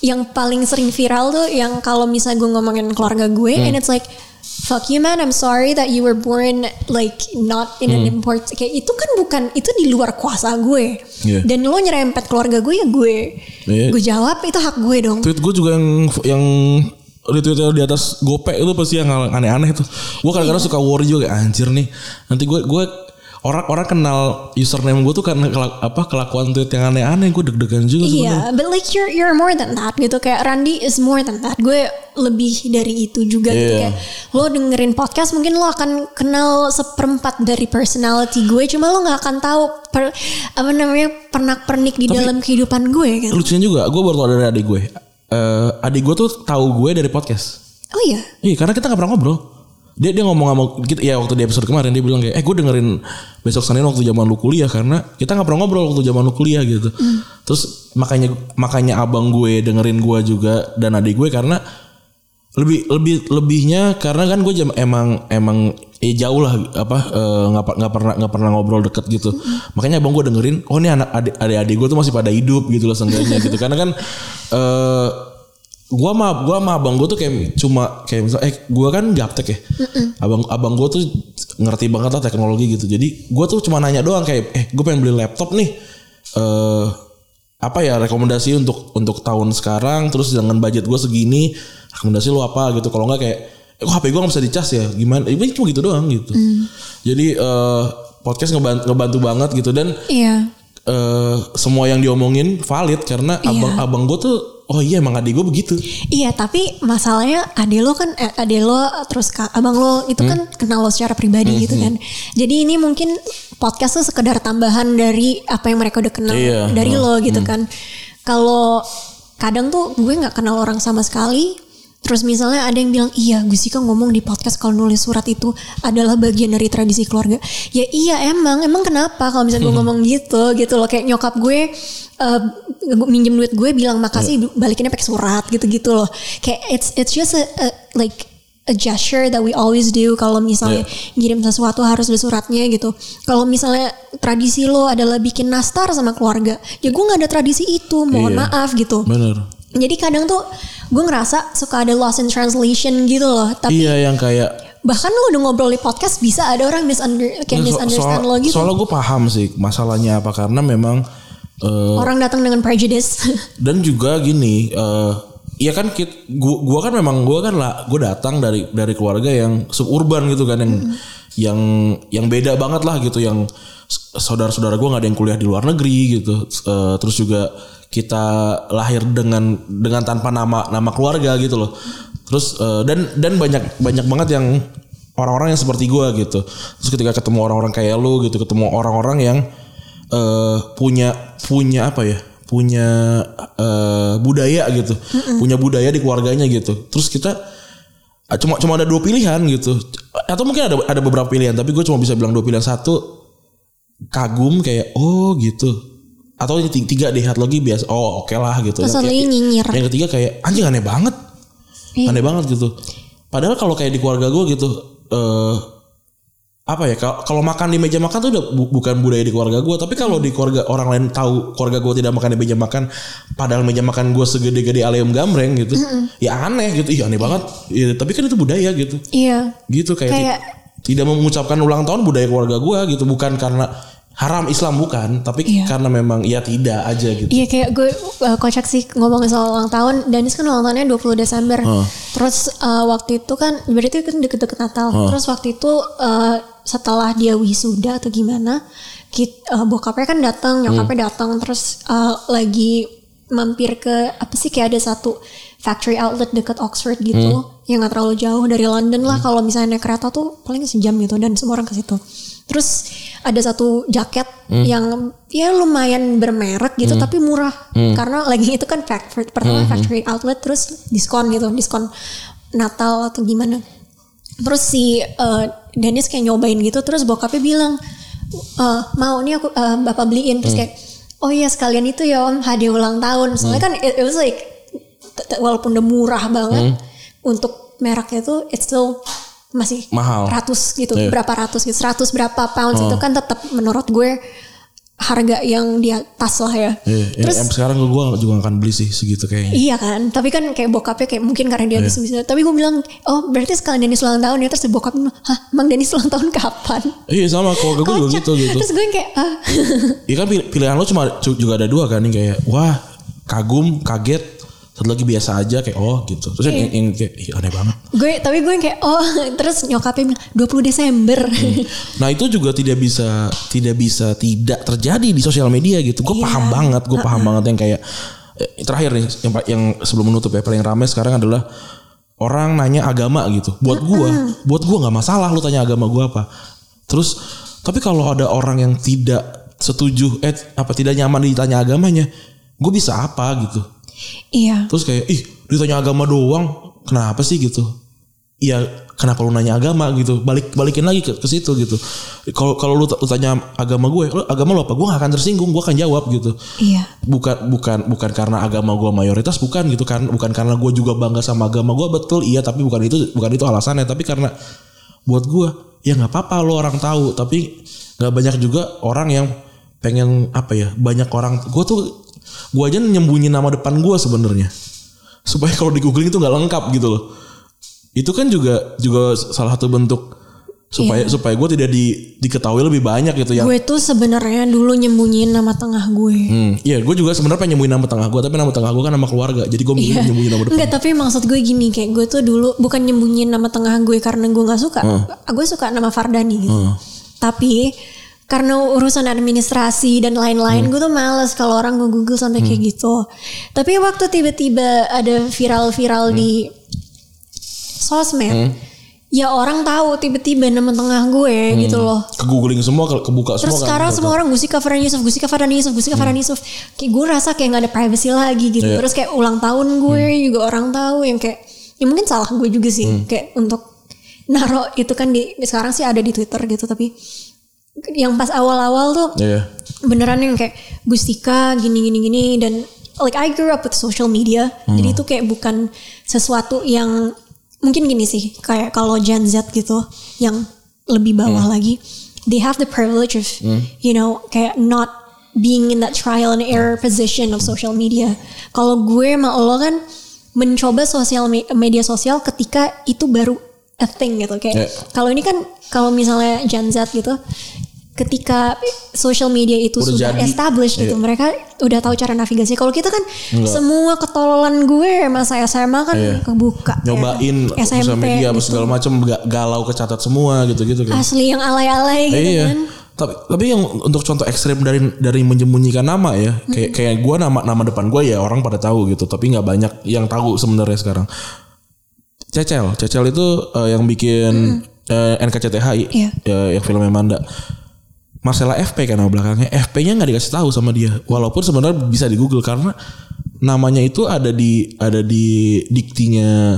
yang paling sering viral tuh yang kalau misalnya gue ngomongin keluarga gue Hmm. and it's like fuck you man I'm sorry that you were born like not in an import kayak itu kan bukan itu di luar kuasa gue Iya. dan lo nyerempet keluarga gue ya gue Iya. gue jawab itu hak gue dong Tweet gue juga yang yang retweetnya di atas gope itu pasti yang aneh-aneh tuh. Gue kadang-kadang suka worry juga anjir nih. Nanti gue gue orang-orang kenal username gue tuh karena kelak- apa kelakuan tweet yang aneh-aneh gue deg-degan juga. Iya, but like you're you're more than that gitu kayak Randy is more than that. Gue lebih dari itu juga gitu Iya. kayak lo dengerin podcast mungkin lo akan kenal seperempat dari personality gue, cuma lo nggak akan tahu per, apa namanya pernak-pernik di dalam kehidupan gue kan. Lucunya juga gue baru tau dari adik gue. Eh adik gue tuh tahu gue dari podcast. Oh iya. Iya karena kita nggak pernah ngobrol. Dia dia ngomong sama kita ya waktu di episode kemarin dia bilang kayak eh gue dengerin besok Senin waktu zaman lu kuliah karena kita nggak pernah ngobrol waktu zaman lu kuliah gitu. Terus makanya makanya abang gue dengerin gue juga dan adik gue karena lebih lebih lebihnya karena kan gue emang emang eh jauh lah apa eh, nggak pa- nggak pernah nggak pernah ngobrol deket gitu. Makanya abang gue dengerin oh ini anak adik adik adik gue tuh masih pada hidup gitu loh seenggaknya gitu. Karena kan eh gua sama gua sama abang gue tuh kayak cuma kayak misal eh gua kan gaptek ya. Abang abang gue tuh ngerti banget lah teknologi gitu. Jadi gua tuh cuma nanya doang kayak eh gue pengen beli laptop nih. Eh apa ya rekomendasi untuk untuk tahun sekarang terus dengan budget gue segini rekomendasi lu apa gitu. Kalau nggak kayak eh, kok HP gue nggak bisa dicas ya? Gimana? Ini cuma gitu doang gitu. Jadi eh podcast ngebantu, ngebantu banget gitu. Dan Iya. eh semua yang diomongin valid karena abang abang gue tuh oh iya emang adik gue begitu Iya, tapi masalahnya ade lo kan eh, ade lo terus kak abang lo itu kan kenal lo secara pribadi gitu kan. Jadi ini mungkin podcast tuh sekedar tambahan dari apa yang mereka udah kenal Iya. dari lo gitu kan. Kalau kadang tuh gue nggak kenal orang sama sekali, Terus misalnya ada yang bilang iya Gusika ngomong di podcast kalau nulis surat itu adalah bagian dari tradisi keluarga. Ya iya emang emang kenapa kalau misalnya gue ngomong gitu gitu loh kayak nyokap gue uh, minjem duit gue bilang makasih balikinnya pakai surat gitu-gitu loh. Kayak it's it's just a, a like a gesture that we always do kalau misalnya ngirim sesuatu harus ada suratnya gitu. Kalau misalnya tradisi lo adalah bikin nastar sama keluarga, ya gue nggak ada tradisi itu, mohon Iya. maaf gitu. Bener. Jadi kadang tuh gue ngerasa suka ada lost in translation gitu loh. Tapi Iya yang kayak bahkan lo udah ngobrol di podcast bisa ada orang misunder kayak So- misunderstand soal- lo gitu. Soalnya gue paham sih masalahnya apa karena memang eh, orang datang dengan prejudice. dan juga gini, eh ya kan kit, gua, gua kan memang gua kan lah, gue datang dari dari keluarga yang suburban gitu kan yang yang yang beda banget lah gitu yang saudara-saudara gua nggak ada yang kuliah di luar negeri gitu, Eh, terus juga kita lahir dengan dengan tanpa nama nama keluarga gitu loh, terus eh, dan dan banyak banyak banget yang orang-orang yang seperti gua gitu, terus ketika ketemu orang-orang kayak lu gitu, ketemu orang-orang yang eh punya punya apa ya punya eh, budaya gitu. Punya budaya di keluarganya gitu. Terus kita cuma cuma ada dua pilihan gitu. Atau mungkin ada ada beberapa pilihan tapi gue cuma bisa bilang dua pilihan. Satu kagum kayak oh gitu atau ini ti- tiga deh logi biasa oh oke lah gitu Terus Yang satu kayak- lagi nyinyir. yang ketiga kayak anjing aneh banget. Iya. aneh banget gitu. Padahal kalau kayak di keluarga gue gitu eh apa ya kalau makan di meja makan tuh udah bu- bukan budaya di keluarga gue tapi kalau di keluarga orang lain tahu keluarga gue tidak makan di meja makan padahal meja makan gue segede-gede aleum gambreng gitu ya aneh gitu. Iya aneh banget. Ya, tapi kan itu budaya gitu. Iya. gitu kayak, Kayak- tidak mengucapkan ulang tahun budaya keluarga gue gitu. Bukan karena haram Islam bukan tapi Iya. karena memang ya tidak aja gitu Iya kayak gue uh, kocak sih ngomongin soal ulang tahun. Danis kan ulang tahunnya 20 Desember. Terus uh, waktu itu kan berarti kan deket-deket Natal. Terus waktu itu uh, setelah dia wisuda atau gimana, kit, uh, bokapnya kan datang, nyokapnya datang. Terus uh, lagi mampir ke apa sih kayak ada satu factory outlet deket Oxford gitu, yang nggak terlalu jauh dari London lah. Kalau misalnya naik kereta tuh paling sejam gitu dan semua orang ke situ. Terus ada satu jaket yang ya lumayan bermerek gitu tapi murah. Karena lagi itu kan factory pertama factory outlet terus diskon gitu. Diskon Natal atau gimana. Terus si eh, Dennis kayak nyobain gitu. Terus bokapnya bilang "Eh, mau nih aku eh, bapak beliin. Terus kayak oh iya sekalian itu ya om. Hadiah ulang tahun. Soalnya kan it, it was like walaupun udah murah banget untuk mereknya tuh it's still masih Mahal. ratus gitu Iya. berapa ratus gitu seratus berapa pounds itu kan tetap menurut gue harga yang di atas lah ya Iya, terus ya, em, sekarang gue juga akan beli sih segitu kayaknya Iya kan, tapi kan kayak bokapnya kayak mungkin karena dia Iya. habis bisa. Tapi gue bilang, oh berarti sekalian Denis ulang tahun ya. Terus bokapnya bilang, hah emang Denis ulang tahun kapan? Iya sama keluarga gue juga gitu gitu. Terus gue yang kayak, ah. Iya kan pil- pilihan lo cuma cu- juga ada dua kan yang kayak wah kagum kaget satu lagi biasa aja kayak oh gitu. Terus yang, yang kayak "Ih, aneh banget. gue tapi gue yang kayak, oh terus nyokapnya bilang 20 Desember. Nah itu juga tidak bisa tidak bisa tidak terjadi di sosial media gitu. Gue Iya. paham banget, gue paham banget yang kayak eh, terakhir nih yang yang sebelum menutup ya paling ramai sekarang adalah orang nanya agama gitu. Buat gue, buat gue nggak masalah lu tanya agama gue apa. Terus tapi kalau ada orang yang tidak setuju eh apa tidak nyaman ditanya agamanya, gue bisa apa gitu. Iya. Terus kayak ih ditanya agama doang, kenapa sih gitu? Iya kenapa lu nanya agama gitu? Balik balikin lagi ke, ke situ gitu. Kalau kalau lu, lu tanya agama gue, lu agama lu apa? Gue gak akan tersinggung, gue akan jawab gitu. Iya. Bukan bukan bukan karena agama gue mayoritas bukan gitu kan? Bukan karena gue juga bangga sama agama gue betul iya tapi bukan itu bukan itu alasannya tapi karena buat gue ya nggak apa-apa lo orang tahu tapi nggak banyak juga orang yang pengen apa ya banyak orang gue tuh gue aja nyembunyi nama depan gue sebenarnya supaya kalau di googling itu nggak lengkap gitu loh itu kan juga juga salah satu bentuk supaya supaya gue tidak di, diketahui lebih banyak gitu ya Gue tuh sebenarnya dulu nyembunyiin nama tengah gue. Hmm, iya, gue juga sebenarnya pengen nyembunyiin nama tengah gue, tapi nama tengah gue kan nama keluarga, jadi gue milih nyembunyiin nama depan. Enggak, tapi maksud gue gini kayak gue tuh dulu bukan nyembunyiin nama tengah gue karena gue nggak suka. Gue suka nama Fardani gitu. Tapi karena urusan administrasi dan lain-lain gue tuh males kalau orang nge-google sampai kayak gitu. Tapi waktu tiba-tiba ada viral-viral di sosmed, ya orang tahu tiba-tiba nama tengah gue gitu loh. Ke googling semua, ke- kebuka Terus semua kan. sekarang semua orang Gusika Farhan Yusuf, Gusika Farhan Yusuf, Gusika Farhan Yusuf. Kayak gue rasa kayak gak ada privacy lagi gitu. Iya. Terus kayak ulang tahun gue juga orang tahu yang kayak ya mungkin salah gue juga sih Hmm. kayak untuk naro itu kan di sekarang sih ada di Twitter gitu tapi yang pas awal-awal tuh Iya. beneran yang kayak Gustika gini gini gini dan like I grew up with social media Hmm. jadi itu kayak bukan sesuatu yang mungkin gini sih kayak kalau Gen Z gitu yang lebih bawah Hmm. lagi they have the privilege of you know kayak not being in that trial and error position of social media kalau gue sama lo kan mencoba sosial me- media sosial ketika itu baru a thing gitu kayak Yeah. kalau ini kan kalau misalnya Gen Z gitu ketika social media itu Udah sudah jadi. established gitu Iya. mereka udah tahu cara navigasi kalau kita kan semua ketololan gue masa SMA kan Iya. kebuka ya. Nyobain sosial media apa gitu. segala macam ga- galau kecatat semua gitu-gitu kan. asli yang alay-alay gitu iya. kan Tapi tapi yang untuk contoh ekstrim dari dari menyembunyikan nama ya, kayak kayak gue nama nama depan gue ya orang pada tahu gitu, tapi nggak banyak yang tahu sebenarnya sekarang. Cecel, Cecel itu eh, yang bikin eh, NKCTHI, Iya. eh, yang filmnya Manda. Marcella FP kan nama belakangnya. FP-nya nggak dikasih tahu sama dia. Walaupun sebenarnya bisa di Google karena namanya itu ada di ada di diktinya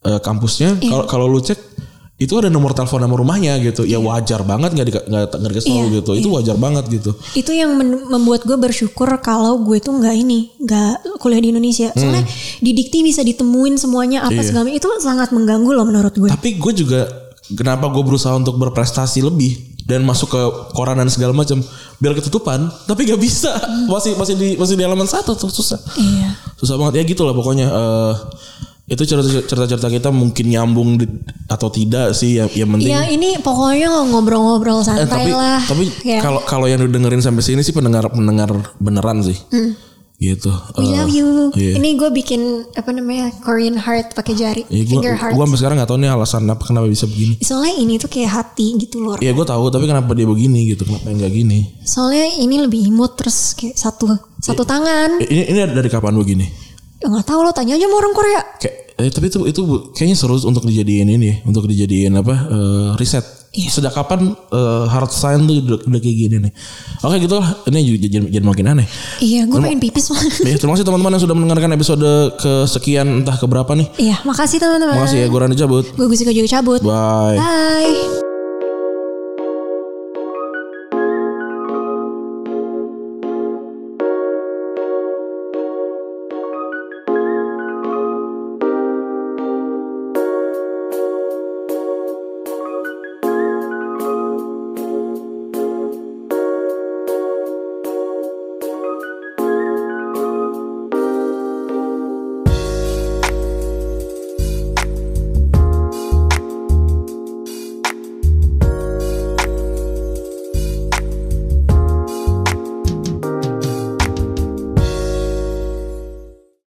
eh, kampusnya. Kalau kalau lu cek itu ada nomor telepon nama rumahnya gitu. Ya wajar banget nggak nggak nggak tahu Iya, gitu. Itu wajar banget gitu. itu yang membuat gue bersyukur kalau gue tuh nggak ini nggak kuliah di Indonesia soalnya di dikti bisa ditemuin semuanya apa Hmm. Iya. segala itu sangat mengganggu loh menurut gue Tapi gue juga kenapa gue berusaha untuk berprestasi lebih dan masuk ke koran dan segala macam biar ketutupan tapi gak bisa masih masih di masih di halaman satu tuh susah iya susah banget ya gitu lah pokoknya eh itu cerita cerita cerita kita mungkin nyambung di- atau tidak sih ya yang penting ya ini pokoknya ngobrol-ngobrol Eh, santai tapi lah tapi Ya. kalau kalau yang dengerin sampai sini sih pendengar pendengar beneran sih gitu Hmm. We Eh, love you. iya. Ini gue bikin apa namanya Korean heart pakai jari, ya gue finger heart. gue sampai sekarang nggak tahu nih alasan apa kenapa bisa begini Soalnya ini tuh kayak hati gitu loh. ya gue tahu tapi kenapa dia begini gitu kenapa nggak gini Soalnya ini lebih imut terus kayak satu satu tangan. Eh, ini ini dari kapan begini Ya nggak tahu lo tanya aja sama orang Korea. kayak eh, tapi itu itu kayaknya seru untuk dijadiin ini ya, untuk dijadiin apa eh, riset Iya. sejak kapan eh, hard science tuh udah, udah kayak gini nih oke gitu lah ini jadi, jadi makin aneh Iya, gue pengen pipis banget. ya, terima kasih teman-teman yang sudah mendengarkan episode kesekian entah keberapa nih Iya, makasih teman-teman. makasih ya gue Randy cabut Gue Gusika juga cabut. bye Bye.